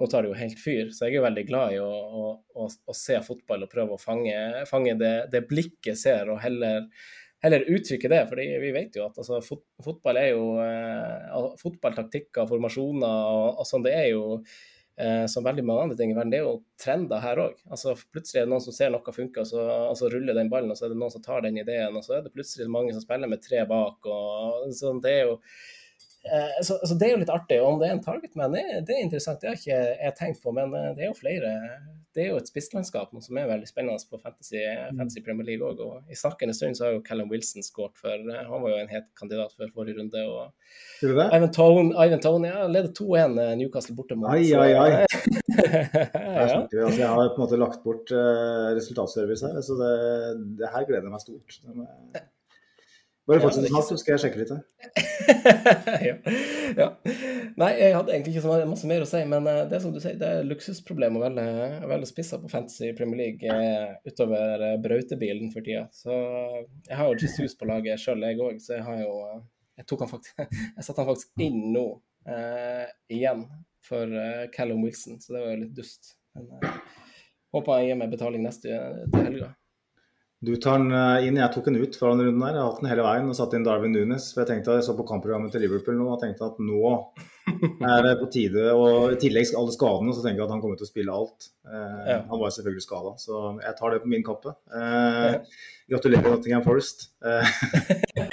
nå tar det jo helt fyr. Så jeg er jo veldig glad i å, å, å, å se fotball og prøve å fange, fange det, det blikket ser, og heller heller uttrykke det. fordi vi vet jo at altså, fot fotball er jo eh, Fotballtaktikker, formasjoner og, og sånn, det er jo eh, som veldig mange andre ting i verden, det er jo trender her òg. Altså, plutselig er det noen som ser noe funker, og så, altså, ruller den ballen, og så er det noen som tar den ideen, og så er det plutselig mange som spiller med tre bak. og sånn, Det er jo så, så det er jo litt artig. Og om det er en targetman, det, det er interessant. Det har ikke jeg tenkt på, men eh, det er jo flere. Det er jo et spisslandskap som er veldig spennende på Fantasy, fantasy Premier League òg. Og i snakkende stund så har jo Callum Wilson skåret for eh, Han var jo en het kandidat før forrige runde. og? Ivan Tone, Ivan Tone ja, leder 2-1 eh, Newcastle borte mot Ai, ai, ai. ja. Altså, jeg har på en måte lagt bort eh, resultatservice her, så det, det her gleder jeg meg stort. Bare fortsett det er så skal jeg sjekke litt her. ja. ja. Nei, jeg hadde egentlig ikke så masse mer å si, men eh, det er som du sier, det er luksusproblem å velge, velge spisser på Fantasy Premier League eh, utover eh, brautebilen for tida. Så jeg har jo Jesus på laget sjøl, jeg òg, så jeg har jo Jeg tok han faktisk Jeg satte han faktisk inn nå, eh, igjen, for Callum Wilson, så det var jo litt dust. Men eh, håper han gir meg betaling neste til helga. Du tar den eh, inn, jeg tok den ut fra den runden der. Jeg har hatt den hele veien og satt inn Darwin Nunes. For jeg tenkte at jeg så på kampprogrammet til Liverpool nå og tenkte at nå er det på tide. Og i tillegg alle skadene, så tenker jeg at han kommer til å spille alt. Eh, Ja. Han var selvfølgelig skada, så jeg tar det på min kappe. Eh, gratulerer Nottingham Forest. Eh,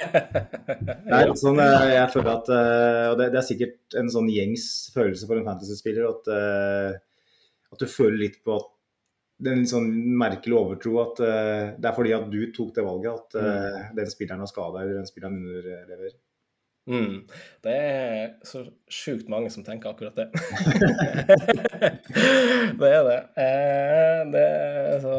Nei, sånn, jeg føler at eh, Og det, det er sikkert en sånn gjengs følelse for en fantasy-spiller at, at du føler litt på at det er en sånn merkelig overtro at uh, det er fordi at du tok det valget at eh, den spilleren har skada eller den spilleren underlever. Mm. Det er så sjukt mange som tenker akkurat det. det er det. Eh, det er så,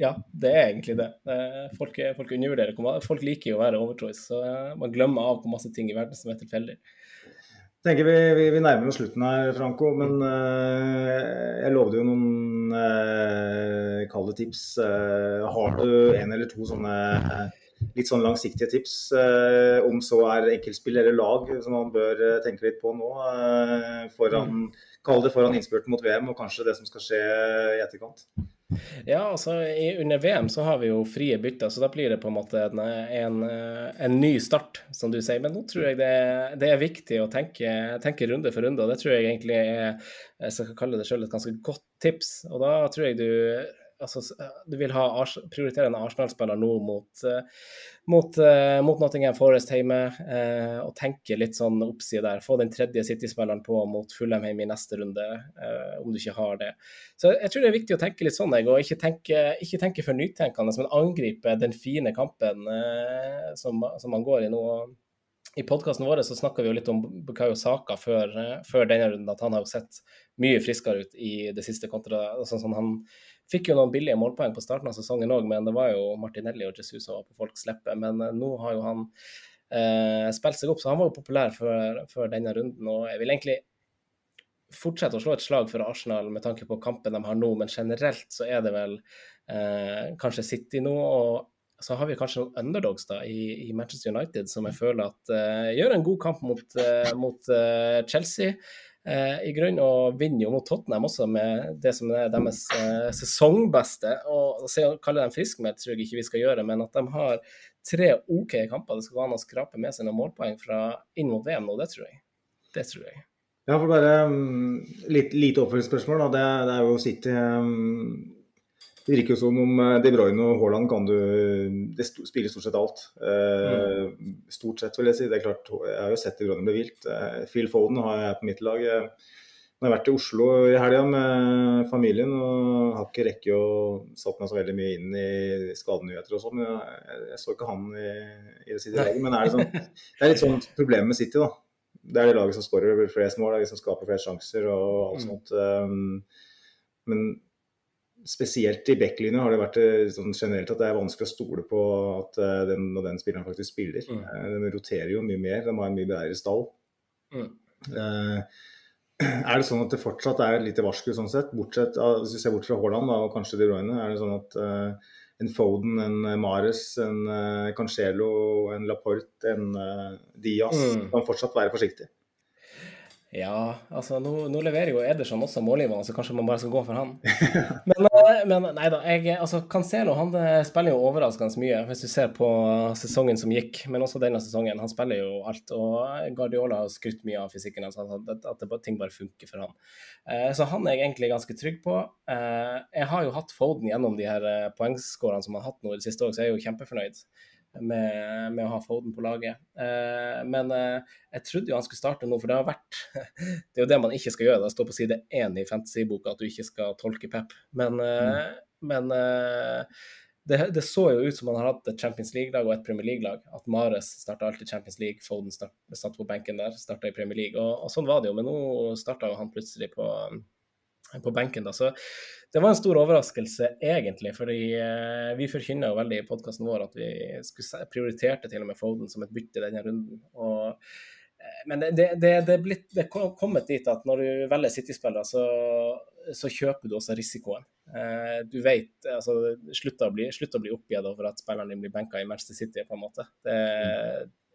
ja, det er egentlig det. Eh, folk, folk undervurderer Folk liker jo å være overtroisk, så eh, man glemmer av hvor masse ting i verden som er tilfeldig. Tenker vi, vi, vi nærmer oss slutten her, Franco, men uh, jeg lovde jo noen uh, kalde tips. Uh, har du en eller to sånne litt sånn langsiktige tips, om så er enkeltspill eller lag, som man bør tenke litt på nå? foran, Kall det foran innspurten mot VM, og kanskje det som skal skje i etterkant. Ja, altså i, under VM så har vi jo frie bytter, så da blir det på en måte en, en, en ny start, som du sier. Men nå tror jeg det, det er viktig å tenke, tenke runde for runde, og det tror jeg egentlig er jeg skal kalle det selv, et ganske godt tips. Og da tror jeg du altså, du vil ha Ars prioriterende Arsenal-spiller nå mot, eh, mot, eh, mot Nottingham Forest hjemme, eh, og tenke litt sånn oppside der. Få den tredje City-spilleren på mot Fulham hjemme i neste runde, eh, om du ikke har det. Så jeg tror det er viktig å tenke litt sånn, jeg, og ikke tenke, ikke tenke for nytenkende, men angripe den fine kampen eh, som, som man går i nå. I podkasten vår så snakka vi jo litt om Bukayo Saka før, eh, før denne runden, at han har jo sett mye friskere ut i det siste kontra sånn som han Fikk jo noen billige målpoeng på starten av sesongen òg, men det var jo Martinelli og Jesus som var på folks leppe. Men eh, nå har jo han eh, spilt seg opp, så han var jo populær før, før denne runden. Og jeg vil egentlig fortsette å slå et slag for Arsenal med tanke på kampen de har nå, men generelt så er det vel eh, kanskje City nå. og så har vi kanskje noen underdogs da i, i Manchester United som jeg føler at eh, gjør en god kamp mot, eh, mot eh, Chelsea i grunn, og vinner jo mot Tottenham også med det som er deres eh, sesongbeste. Og å kalle dem friskmeldt tror jeg ikke vi skal gjøre, men at de har tre OK kamper. Det skal gå an å skrape med seg noen målpoeng fra inn mot VM nå, det tror jeg. Det tror jeg. Ja, for bare um, litt, lite oppfølgingsspørsmål. Det, det er jo City um, Det virker jo som om uh, De Bruyne og Haaland kan du Det spiller stort sett alt. Mm. Stort sett, vil jeg si. Det er klart, Jeg har jo sett De Bruyne bli vilt. Phil Foden har jeg på mitt lag. Uh, Jeg vært i Oslo i helga med familien og har ikke rekke å satt meg så veldig mye inn i skadenyheter og sånn. men Jeg, jeg så ikke han i, i det siste laget. Men er det, sånn, det er litt sånn problem med City, da. Det er det laget som skårer flest mål, det er de som skaper flest sjanser og alt sånt. Um, men spesielt i backlinja har det vært eh, sånn generelt at det er vanskelig å stole på at eh, den og den spilleren faktisk spiller. Mm. Eh, Den roterer jo mye mer, de har en mye bedre stall. Mm. Er det sånn at det fortsatt er et lite varsku sånn sett? Bortsett, hvis vi ser bort fra Haaland og kanskje De Bruyne, er det sånn at en Foden, en Mares, en Cancelo, en Laporte, en Diaz Mm. kan fortsatt være forsiktig? Ja, altså nå, nå leverer jo Ederson også målgivende, så kanskje man bare skal gå for han. Men, eh, men nei da, jeg, altså Cancelo han eh, spiller jo overraskende mye, hvis du ser på sesongen som gikk, men også denne sesongen. Han spiller jo alt, og Guardiola har skrytt mye av fysikken at, at, at det, ting bare funker for han. Eh, så han er jeg egentlig ganske trygg på. Eh, jeg har jo hatt Foden gjennom de her eh, poengskårene som han har hatt nå i det siste òg, så jeg er jo kjempefornøyd. Med, med å ha Foden på laget. Eh, men eh, jeg trodde jo han skulle starte nå, for det har vært Det er jo det man ikke skal gjøre. Det står på side én i fantasyboka at du ikke skal tolke Pep. Men, eh, men eh, det, det, så jo ut som han har hatt et Champions League-lag og et Premier League-lag. At Mares starta alltid Champions League, Foden start, satt på benken der, starta i Premier League. Og, og, sånn var det jo, men nå starta han plutselig på, på benken. da, så det var en stor overraskelse, egentlig. fordi eh, vi forkynna jo veldig i podkasten vår at vi prioriterte til og med Foden som et bytte denne runden. og eh, men det, det, det, er blitt, det er kommet dit at når du velger City-spillere, så, så, kjøper du også risikoen. Eh, du vet altså, Slutt å bli, slutt bli oppgitt over at spilleren din blir benka i Manchester City, på en måte. Det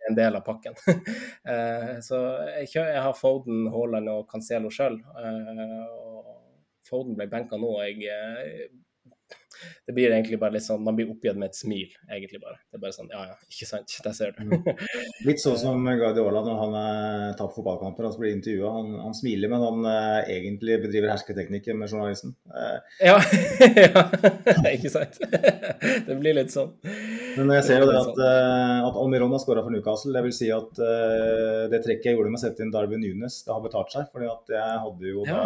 en del av pakken. Så jeg, har Foden, Haaland og Cancelo sjøl. Foden ble benka nå. jeg eh, det blir egentlig bare litt sånn, Man blir oppgitt med et smil, egentlig bare. Det er bare sånn, ja ja, ikke sant, der ser du. Mm. Litt sånn som Guardiola når han er tapt fotballkamper Han blir intervjua. Han, han, smiler, men han eh, egentlig bedriver hersketeknikker med journalisten. Eh. ja, ja, ikke sant. det blir litt sånn. Men jeg ser jo det at, uh, at Almiron har skåra for Newcastle. Det vil si at det trekket jeg gjorde med å sette inn Darwin Nunes, det har betalt seg. fordi at jeg hadde jo da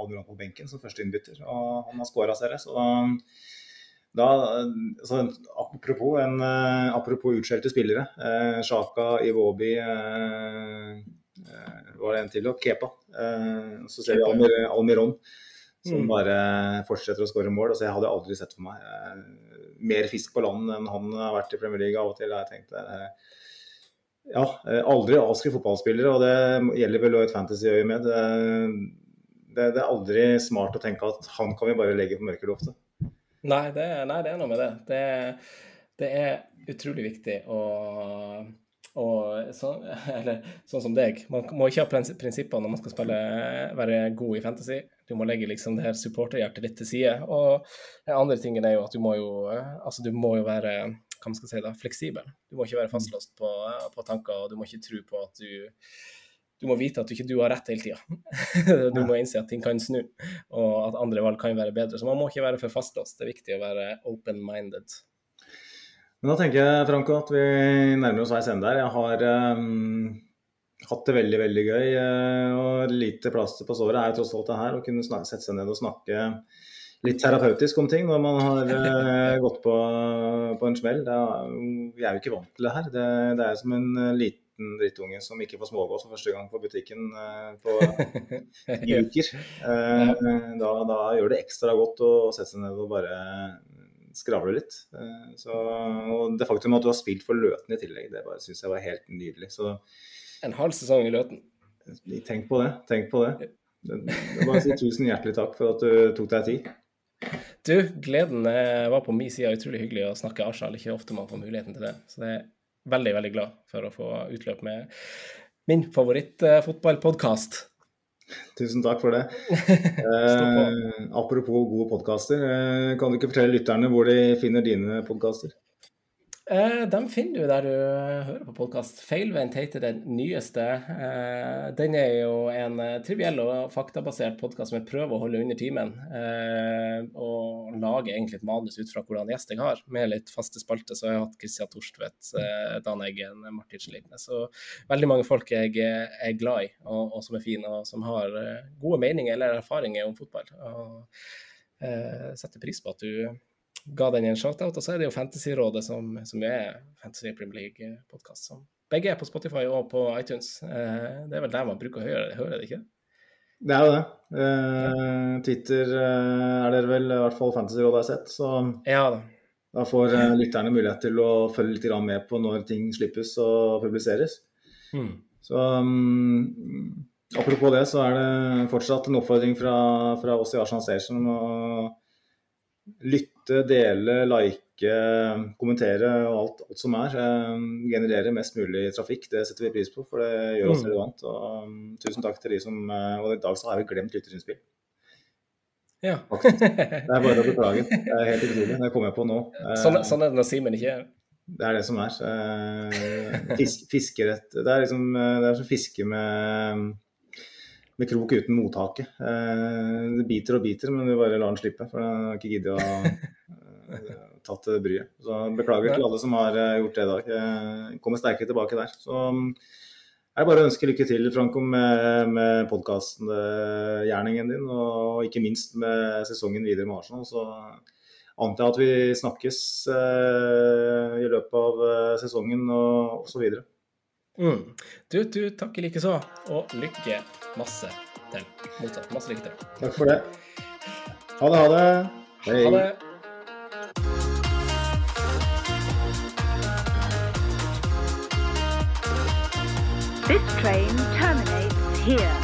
Almiron på benken som første innbytter, og han har skåra, ser jeg. så da da, altså, apropos, en, apropos utskjelte spillere. Uh, Sjaka, Iwobi uh, Var det en til? Og Kepa. så ser vi Almir, Almiron som mm. bare fortsetter å skåre mål. Altså, jeg hadde aldri sett for meg mer fisk på land enn han har vært i Premier League av og til. Jeg tenkte ja, aldri avskriv fotballspillere, og det gjelder vel også et fantasy-øyemed. Det, det, er aldri smart å tenke at han kan vi bare legge på mørkeloftet. Nei det, nei, det er noe med det. Det, det er utrolig viktig å og så, eller sånn som deg, man må ikke ha prinsipper når man skal spille, være god i fantasy. Du må legge liksom det her supporterhjertet litt til side. Og den andre tingen er jo at du må jo, altså du må jo være hva man skal si da, fleksibel. Du må ikke være fastlåst på, på tanker, og du må ikke tro på at du du må vite at du ikke du har rett hele tida. du må innse at ting kan snu, og at andre valg kan være bedre. Så man må ikke være for fastlåst. Det er viktig å være open-minded. Men da tenker jeg Franco, at vi nærmer oss veis ende her. Jeg har um, hatt det veldig veldig gøy. Uh, og Lite plaster på såret er jo tross alt det her. Å kunne sette seg ned og snakke litt terapeutisk om ting når man har uh, gått på, på en smell. Er, vi er jo ikke vant til det her. Det, det er som en liten liten drittunge som ikke får smågås for første gang på butikken eh, på ti uker. Eh, da, da, gjør det ekstra godt å sette seg ned og bare skravle litt. Eh, så, og det faktum at du har spilt for Løten i tillegg, det syns jeg var helt nydelig. Så, en halv sesong i Løten? Tenk på det. Tenk på det. Jeg bare si tusen hjertelig takk for at du tok deg tid. Du, gleden var på min side. Utrolig hyggelig å snakke Arsenal. Ikke ofte man får muligheten til det. Så det er veldig, veldig glad for å få utløp med min favorittfotballpodkast. Tusen takk for det. eh, apropos gode podkaster, eh, kan du ikke fortelle lytterne hvor de finner dine podkaster? Eh, dem finner du der du hører på podkast. Feilvendt heter den nyeste. Eh, den er jo en eh, triviell og faktabasert podkast som jeg prøver å holde under timen. Eh, og lage egentlig et manus ut fra hvordan gjest jeg har, med litt faste spalter. Så jeg hatt Christian Torstvedt, eh, Dan Eggen, Martin Sleipnes. Så veldig mange folk jeg er glad i, og, og, som er fine, og som har eh, gode meninger eller erfaringer om fotball. Og setter pris på at du ga den en shout-out. Og så er det jo Fantasyrådet, som, som er Fantasy Premier League-podkast. Begge er på Spotify og på iTunes. Eh, det er vel der man bruker å høre, høre det, ikke det? er jo det. Eh, Twitter eh, er dere vel, i hvert fall Fantasyrådet har sett. Så ja, da. da får eh, lytterne mulighet til å følge litt med på når ting slippes og publiseres. Mm. Så um, apropos det, så er det fortsatt en oppfordring fra, fra oss i Arsenal Station å lytte, dele, like, kommentere og alt, alt som er. Eh, generere mest mulig trafikk. Det setter vi pris på, for det gjør oss mm. relevant. Og, um, tusen takk til de som eh, Og i dag så har vi glemt lytterinnspill. Ja. det er bare å beklage. Det er helt utrolig. Det kommer jeg på nå. Sånn, sånn er det når Simen ikke er Det er det som er. Fisk, fiskerett Det er liksom det er som fiske med med krok uten mottaket. Eh, det biter og biter, men vi bare lar den slippe. For jeg har ikke giddet å tatt det bryet. Så beklager til alle som har eh, gjort det i dag. Jeg kommer sterkere tilbake der. Så jeg er bare ønsker ønske lykke til, Franco, med, med podkastgjerningen din, og ikke minst med sesongen videre med Arsenal. Så antar jeg at vi snakkes eh, i løpet av eh, sesongen og osv. Mm. Du, du takker likeså, og lykke masse til. Motsatt. Masse lykke til. Takk for det. Ha det, ha det. Hei. Ha det. This train terminates here.